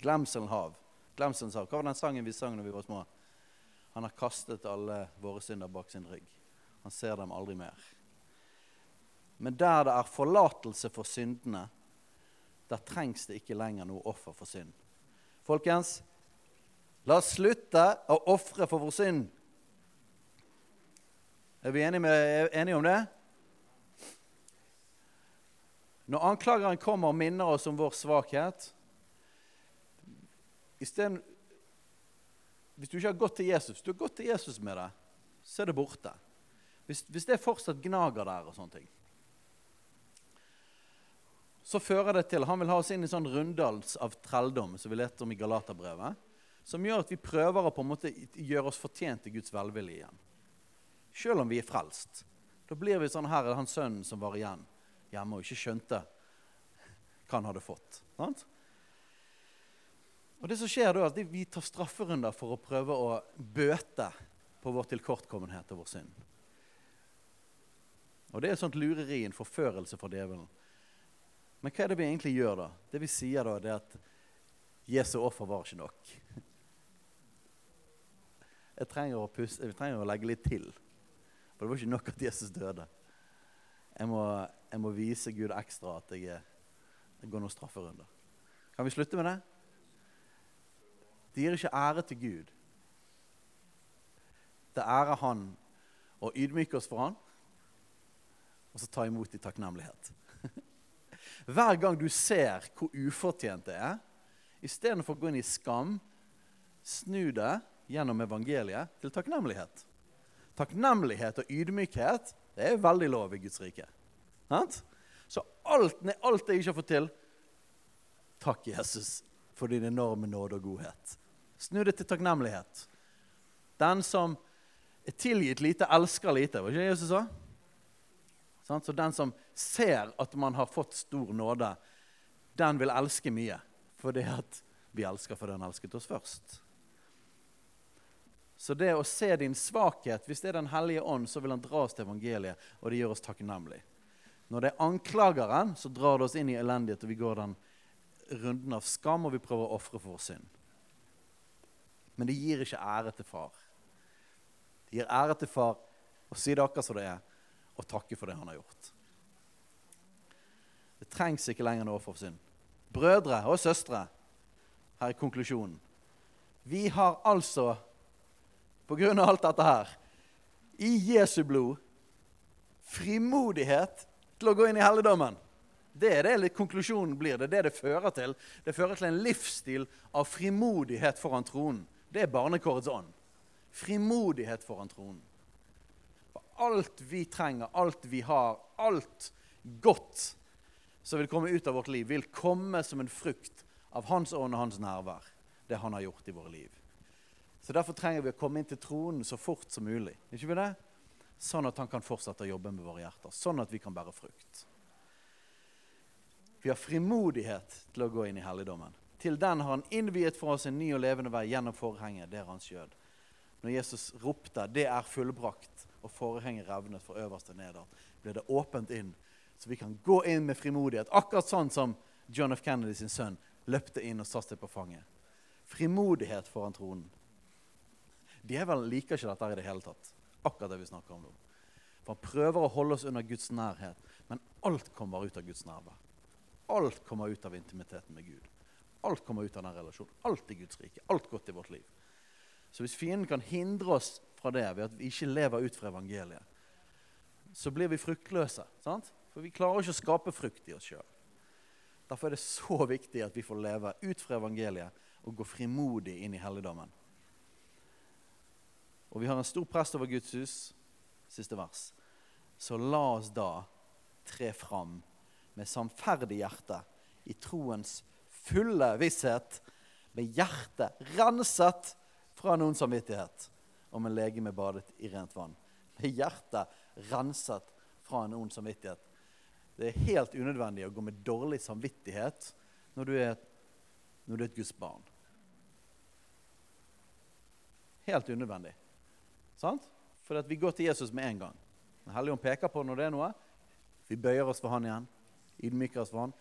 S2: Glemselen hav. Glemselens hav. Hva var den sangen vi sang når vi var små? Han har kastet alle våre synder bak sin rygg. Han ser dem aldri mer. Men der det er forlatelse for syndene, der trengs det ikke lenger noe offer for synd. Folkens, la oss slutte å ofre for vår synd. Er vi enige, med, enige om det? Når anklageren kommer og minner oss om vår svakhet stedet, Hvis du ikke har gått til Jesus, du har gått til Jesus med det, så er det borte. Hvis, hvis det fortsatt gnager der og sånne ting så fører det til Han vil ha oss inn i sånn runddals av trelldom som vi leter om i Galaterbrevet, som gjør at vi prøver å på en måte gjøre oss fortjent til Guds velvilje igjen. Selv om vi er frelst. Da blir vi sånn her er han sønnen som var igjen hjemme og ikke skjønte hva han hadde fått. Sant? Og det som skjer da, er at Vi tar strafferunder for å prøve å bøte på vår tilkortkommenhet og vår synd. Og Det er et sånt lureri, en forførelse for djevelen. Men hva er det vi egentlig gjør da? Det vi sier da, det er at Jesu offer var ikke nok. Jeg trenger å, pusse, jeg trenger å legge litt til. For det var ikke nok at Jesus døde. Jeg må, jeg må vise Gud ekstra at jeg, jeg går noen strafferunder. Kan vi slutte med det? Det gir ikke ære til Gud. Det ærer Han å ydmyke oss for Han, og så ta imot i takknemlighet. <laughs> Hver gang du ser hvor ufortjent det er, istedenfor å gå inn i skam, snu det gjennom evangeliet til takknemlighet. Takknemlighet og ydmykhet det er veldig lov i Guds rike. Så alt, alt jeg ikke har fått til Takk, Jesus, for din enorme nåde og godhet. Snu det til takknemlighet. Den som er tilgitt lite, elsker lite. Var ikke det Jesus sa? Så den som ser at man har fått stor nåde, den vil elske mye. Fordi at vi elsker fordi han elsket oss først. Så det å se din svakhet, hvis det er Den hellige ånd, så vil han dra oss til evangeliet, og det gjør oss takknemlige. Når det er anklageren, så drar det oss inn i elendighet, og vi går den runden av skam, og vi prøver å ofre for vår synd. Men det gir ikke ære til far. Det gir ære til far å si det akkurat som det er, og takke for det han har gjort. Det trengs ikke lenger noe for synd. Brødre og søstre, her er konklusjonen. Vi har altså, på grunn av alt dette her, i Jesu blod frimodighet til å gå inn i helligdommen. Det er det konklusjonen blir. Det er det det fører til. Det fører til en livsstil av frimodighet foran tronen. Det er barnekårets ånd. Frimodighet foran tronen alt vi trenger, alt vi har, alt godt som vil komme ut av vårt liv, vil komme som en frukt av Hans ånd og Hans nærvær. Det han har gjort i våre liv. Så Derfor trenger vi å komme inn til tronen så fort som mulig. Ikke vi det? Sånn at han kan fortsette å jobbe med våre hjerter. Sånn at vi kan bære frukt. Vi har frimodighet til å gå inn i helligdommen. Til den har han innviet for oss en ny og levende vei gjennom forhenget, Det er hans jød. Når Jesus ropte 'Det er fullbrakt', og forhenget revnet fra øverst til nederst, ble det åpent inn, så vi kan gå inn med frimodighet. Akkurat sånn som John F. Kennedy sin sønn løpte inn og satte seg på fanget. Frimodighet foran tronen. Djevelen liker ikke dette i det hele tatt. Akkurat det vi snakker om nå. For Han prøver å holde oss under Guds nærhet, men alt kommer ut av Guds nærvær. Alt kommer ut av intimiteten med Gud. Alt kommer ut av den relasjonen. Alt i Guds rike. Alt godt i vårt liv. Så hvis fienden kan hindre oss fra det ved at vi ikke lever ut fra evangeliet, så blir vi fruktløse. Sant? For vi klarer ikke å skape frukt i oss sjøl. Derfor er det så viktig at vi får leve ut fra evangeliet og gå frimodig inn i helligdommen. Og vi har en stor prest over Guds hus, siste vers. Så la oss da tre fram med samferdig hjerte i troens fulle visshet, med hjertet renset fra noen samvittighet, og med legeme badet i rent vann. Med hjertet renset fra en ond samvittighet. Det er helt unødvendig å gå med dårlig samvittighet når du er, når du er et Guds barn. Helt unødvendig. Sant? For vi går til Jesus med en gang. Den hellige ånd peker på når det er noe. Vi bøyer oss for han igjen. Ydmyker oss for han.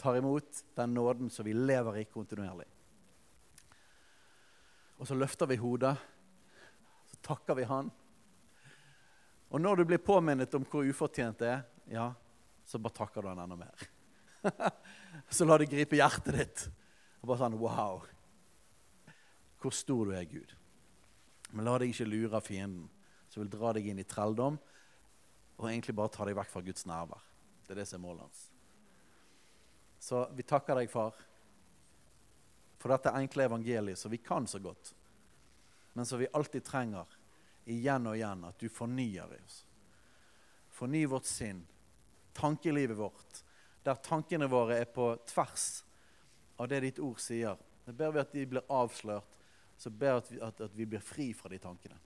S2: Tar imot den nåden som vi lever i kontinuerlig. Og så løfter vi hodet. Så takker vi han. Og når du blir påminnet om hvor ufortjent det er, ja, så bare takker du han enda mer. <laughs> så la det gripe hjertet ditt. Og bare sånn Wow! Hvor stor du er, Gud. Men la deg ikke lure av fienden, som vil dra deg inn i trelldom og egentlig bare ta deg vekk fra Guds nærvær. Det er det som er målet hans. Så vi takker deg, far, for dette enkle evangeliet som vi kan så godt, men som vi alltid trenger igjen og igjen, at du fornyer i oss. Forny vårt sinn, tankelivet vårt, der tankene våre er på tvers av det ditt ord sier. Det ber vi at de blir avslørt, så ber jeg at, at, at vi blir fri fra de tankene.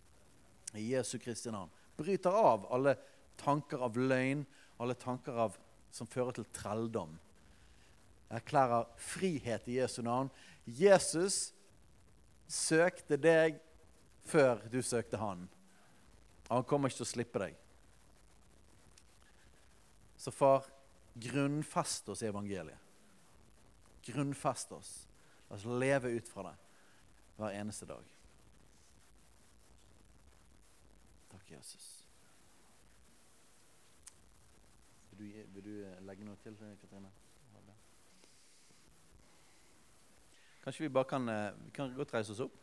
S2: I Jesu Kristi navn. Bryter av alle tanker av løgn, alle tanker av, som fører til trelldom. Erklærer frihet i Jesu navn. Jesus søkte deg før du søkte han. Han kommer ikke til å slippe deg. Så far, grunnfest oss i evangeliet. Grunnfest oss. La oss leve ut fra det hver eneste dag. Takk, Jesus. Vil du, vil du legge noe til, Katrine? Kanskje vi bare kan, vi kan godt reise oss opp?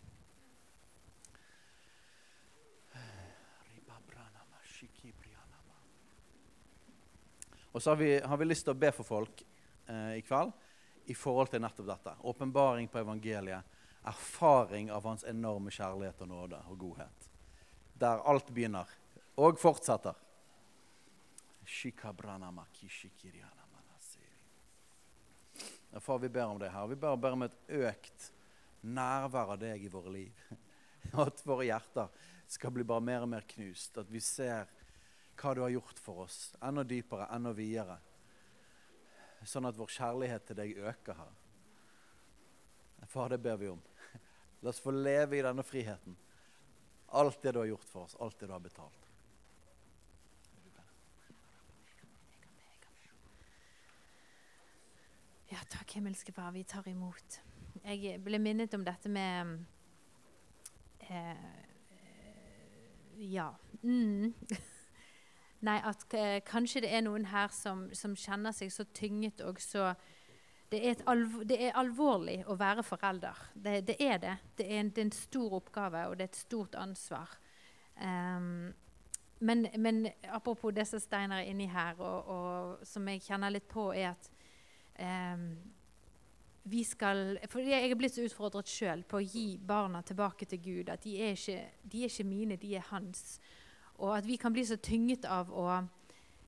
S2: Og så har vi, har vi, lyst til å be for folk eh, i kveld i forhold til nettopp dette. Åpenbaring på evangeliet. Erfaring av hans enorme kjærlighet og nåde og godhet. Der alt begynner og fortsetter. Far, vi ber om det her. Vi ber, ber om et økt nærvær av deg i våre liv. <laughs> At våre hjerter skal bli bare mer og mer knust. At vi ser hva du har gjort for oss, enda dypere, enda videre. Sånn at vår kjærlighet til deg øker her. Far, det ber vi om. La oss få leve i denne friheten. Alt det du har gjort for oss, alt det du har betalt.
S1: Ja, takk, himmelske Far. Vi tar imot. Jeg ble minnet om dette med eh, Ja. Mm. <laughs> Nei, at eh, kanskje det er noen her som, som kjenner seg så tynget og så det er, alvor, det er, alvorlig å være forelder. Det, det er det. Det er, en, det er, en, stor oppgave, og det er et stort ansvar. Um, men, men, apropos det som Steinar er inni her, og, og, som jeg kjenner litt på, er at um, vi skal For jeg er blitt så utfordret sjøl på å gi barna tilbake til Gud. At de er ikke, de er ikke mine, de er hans. Og at vi kan bli så tynget av å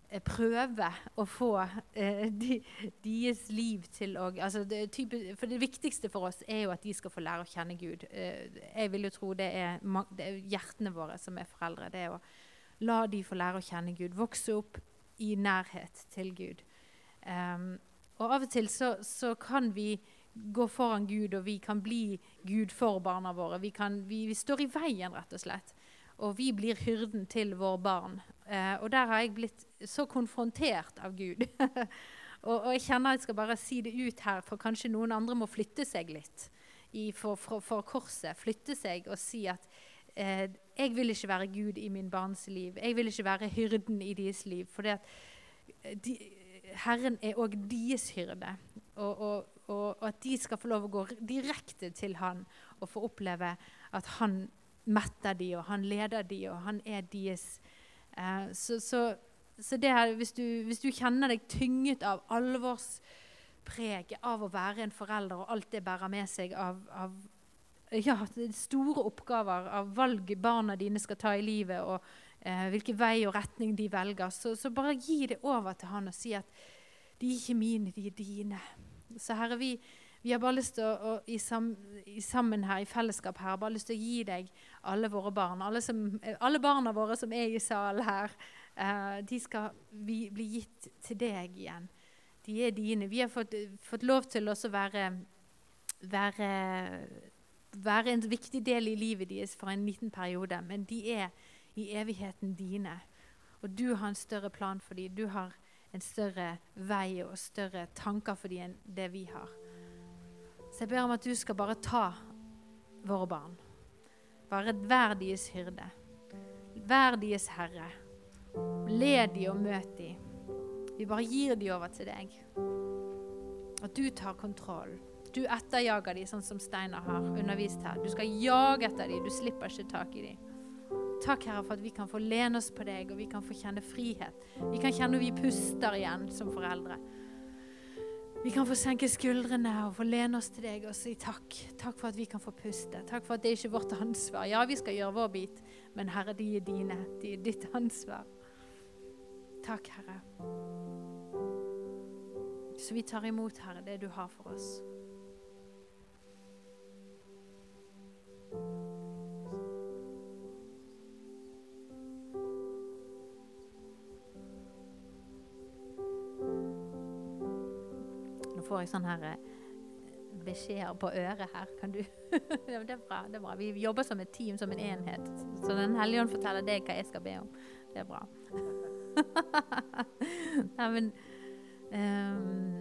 S1: prøve å få eh, de, deres liv til å altså det, type, For det viktigste for oss er jo at de skal få lære å kjenne Gud. Eh, jeg vil jo tro det er, det er, hjertene våre som er foreldre. Det er å la de få lære å kjenne Gud. Vokse opp i nærhet til Gud. Um, og av og til så, så, kan vi gå foran Gud, og vi kan bli Gud for barna våre. Vi, kan, vi, vi står i veien, rett og slett. og vi blir hyrden til våre barn. Eh, og der har jeg blitt så konfrontert av Gud. <laughs> og, og, jeg kjenner jeg skal bare si det ut her, for kanskje noen andre må flytte seg litt i, for, for, for, korset. Flytte seg og si at eh, jeg vil ikke være Gud i min barns liv. Jeg vil ikke være hyrden i deres liv. For de, Herren er òg deres hyrde. Og, og, og, at de skal få lov å gå direkte til Han og få oppleve at Han metter de, og han leder de, og han er deres. Eh, så, så, så her, hvis, du, hvis, du, kjenner deg tynget av alvorspreget av å være en forelder, og alt det bærer med seg av, av ja, store oppgaver, av valg barna dine skal ta i livet, og eh, hvilken vei og retning de velger, så, så, bare gi det over til han og si at de er ikke mine, de er dine. Så Herre, vi, vi har bare lyst til å, å i, sam, i, sammen her i fellesskap her, bare lyst til å gi deg alle våre barn. Alle, som, alle barna våre som er i salen her, uh, de skal vi, bli gitt til deg igjen. De er dine. Vi har fått, fått lov til å være, være, være, en viktig del i livet deres for en liten periode, men de er i evigheten dine. Og du har en større plan for dem. Du har en større vei og større tanker for dem enn det vi har. Så jeg ber om at du skal bare ta våre barn. Bare vær deres hyrde. Vær herre. Led de og møt de. Vi bare gir de over til deg. At du tar kontroll. Du etterjager de sånn som Steinar har undervist her. Du skal jage etter de, du slipper ikke tak i de. Takk, Herre, for at vi kan få lene oss på deg, og vi kan få kjenne frihet. Vi kan kjenne vi puster igjen som foreldre. Vi kan få senke skuldrene og få lene oss til deg og si takk. Takk for at vi kan få puste. Takk for at det ikke er vårt ansvar. Ja, vi skal gjøre vår bit, men Herre, de er dine. De er ditt ansvar. Takk, Herre. Så vi tar imot, Herre, det du har for oss. Nå får jeg sånn her eh, beskjeder på øret her. Kan du <laughs> det, er bra, det er bra. Vi jobber som et team, som en enhet. Så Den hellige ånd forteller deg hva jeg skal be om. Det er bra. <laughs> Nei, men um,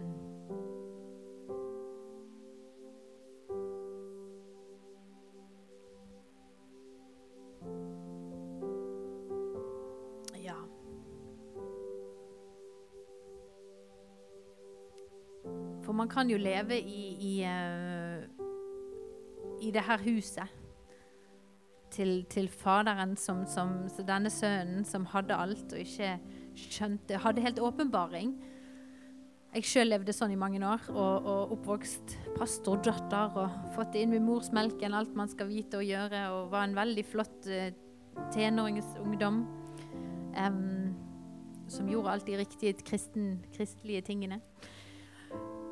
S1: man kan jo leve i, i, uh, i det her huset til, til Faderen som, som denne sønnen som hadde alt og ikke skjønte Hadde helt åpenbaring. Jeg sjøl levde sånn i mange år og, og oppvokst pastordatter og fått det inn med morsmelken, alt man skal vite og gjøre, og var en veldig flott uh, tenåringsungdom um, som gjorde alt de riktige kristen, kristelige tingene.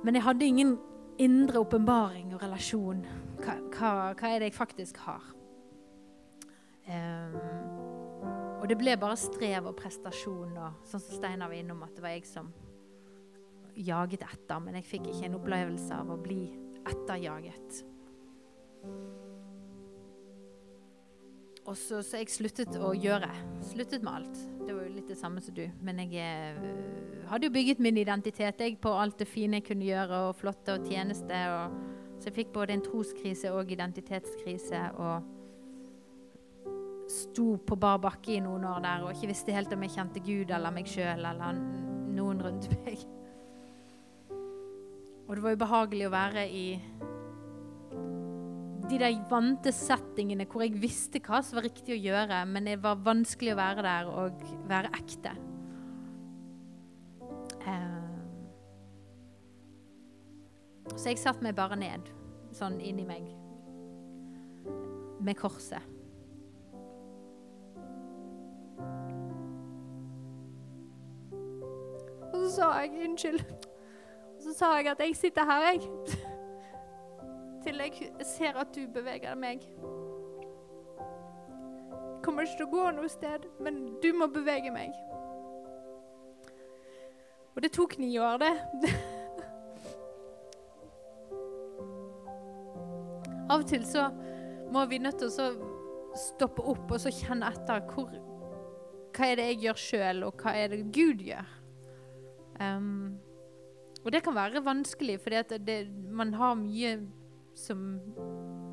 S1: Men jeg hadde ingen indre åpenbaring og relasjon. Hva, hva, hva, er det jeg faktisk har? Um, og det ble bare strev og prestasjon, og sånn som Steinar var innom, at det var jeg som jaget etter. Men jeg fikk ikke en opplevelse av å bli etterjaget. Og så, så jeg sluttet å gjøre. Sluttet med alt. Det var jo litt det samme som du. Men jeg uh, hadde jo bygget min identitet jeg, på alt det fine jeg kunne gjøre, og flotte og tjeneste. Og, så jeg fikk både en troskrise og identitetskrise. Og sto på bar bakke i noen år der og ikke visste helt om jeg kjente Gud eller meg sjøl eller noen rundt meg. Og det var ubehagelig å være i de der vante settingene hvor jeg visste hva som var riktig å gjøre, men det var vanskelig å være der og være ekte. Uh, så jeg satte meg bare ned, sånn inni meg, med korset. Så sa jeg unnskyld. Og så sa jeg at jeg sitter her, jeg <laughs> til jeg ser at du beveger meg. Jeg kommer ikke til å gå noe sted, men du må bevege meg. Og det tok ni år, det. <laughs> Av og til så må vi nødt til å stoppe opp og så kjenne etter hvor, hva er det jeg gjør sjøl, og hva er det Gud gjør. Um, og det kan være vanskelig, for man har mye som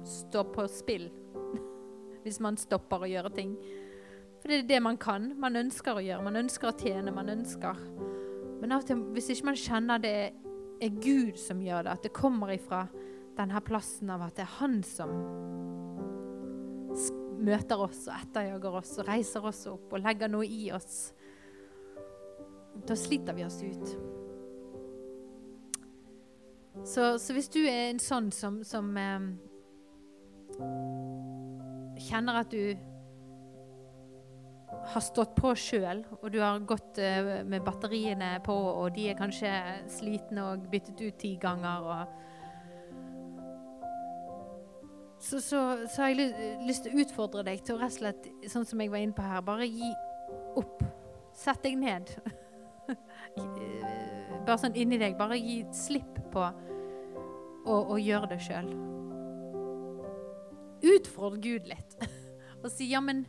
S1: står på spill <laughs> hvis man stopper å gjøre ting. For det er det man kan. Man ønsker å gjøre. Man ønsker å tjene. Man ønsker Men av og til, hvis ikke man kjenner det er Gud som gjør det, at det kommer ifra denne plassen av at det er Han som møter oss og etterjager oss og reiser oss opp og legger noe i oss, da sliter vi oss ut. Så, så hvis du er en sånn som, som eh, kjenner at du har stått på sjøl, og du har gått eh, med batteriene på, og de er kanskje slitne og byttet ut ti ganger og så, så, så, har jeg lyst til å utfordre deg til å rett og slett, sånn som jeg var inne på her, bare gi opp. Sett deg ned. <laughs> bare sånn inni deg. Bare gi slipp på å, gjøre det sjøl. Utfordre Gud litt <laughs> og si ja, men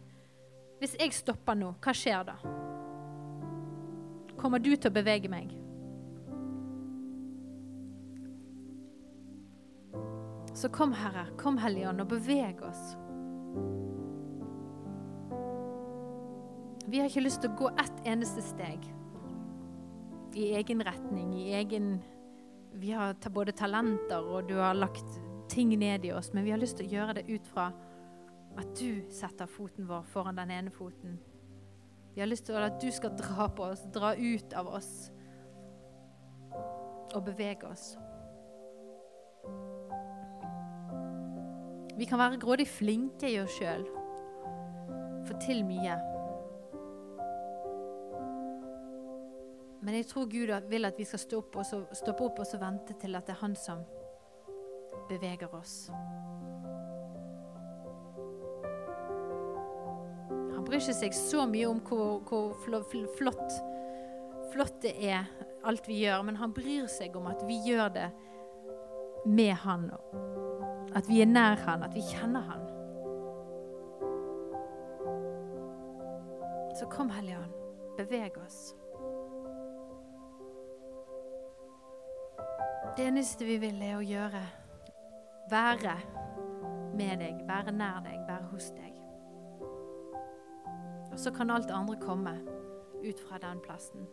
S1: hvis jeg stopper nå, hva skjer da? Kommer du til å bevege meg? Så kom, Herre, kom Hellige Ånd, og beveg oss. Vi har ikke lyst til å gå ett eneste steg i egen retning, i egen Vi har både talenter, og du har lagt ting ned i oss, men vi har lyst til å gjøre det ut fra at du setter foten vår foran den ene foten. Vi har lyst til at du skal dra på oss, dra ut av oss og bevege oss. Vi kan være grådig flinke i oss sjøl, få til mye. Men jeg tror Gud vil at vi skal stoppe opp og, stoppe opp og vente til at det er Han som beveger oss. Han bryr ikke seg så mye om hvor, hvor flott, flott det er, alt vi gjør, men han bryr seg om at vi gjør det med han. At vi er nær han, at vi kjenner han. Så kom, Hellige Ånd, beveg oss. Det eneste vi vil, er å gjøre være med deg, være nær deg, være hos deg. Og så kan alt andre komme ut fra den plassen.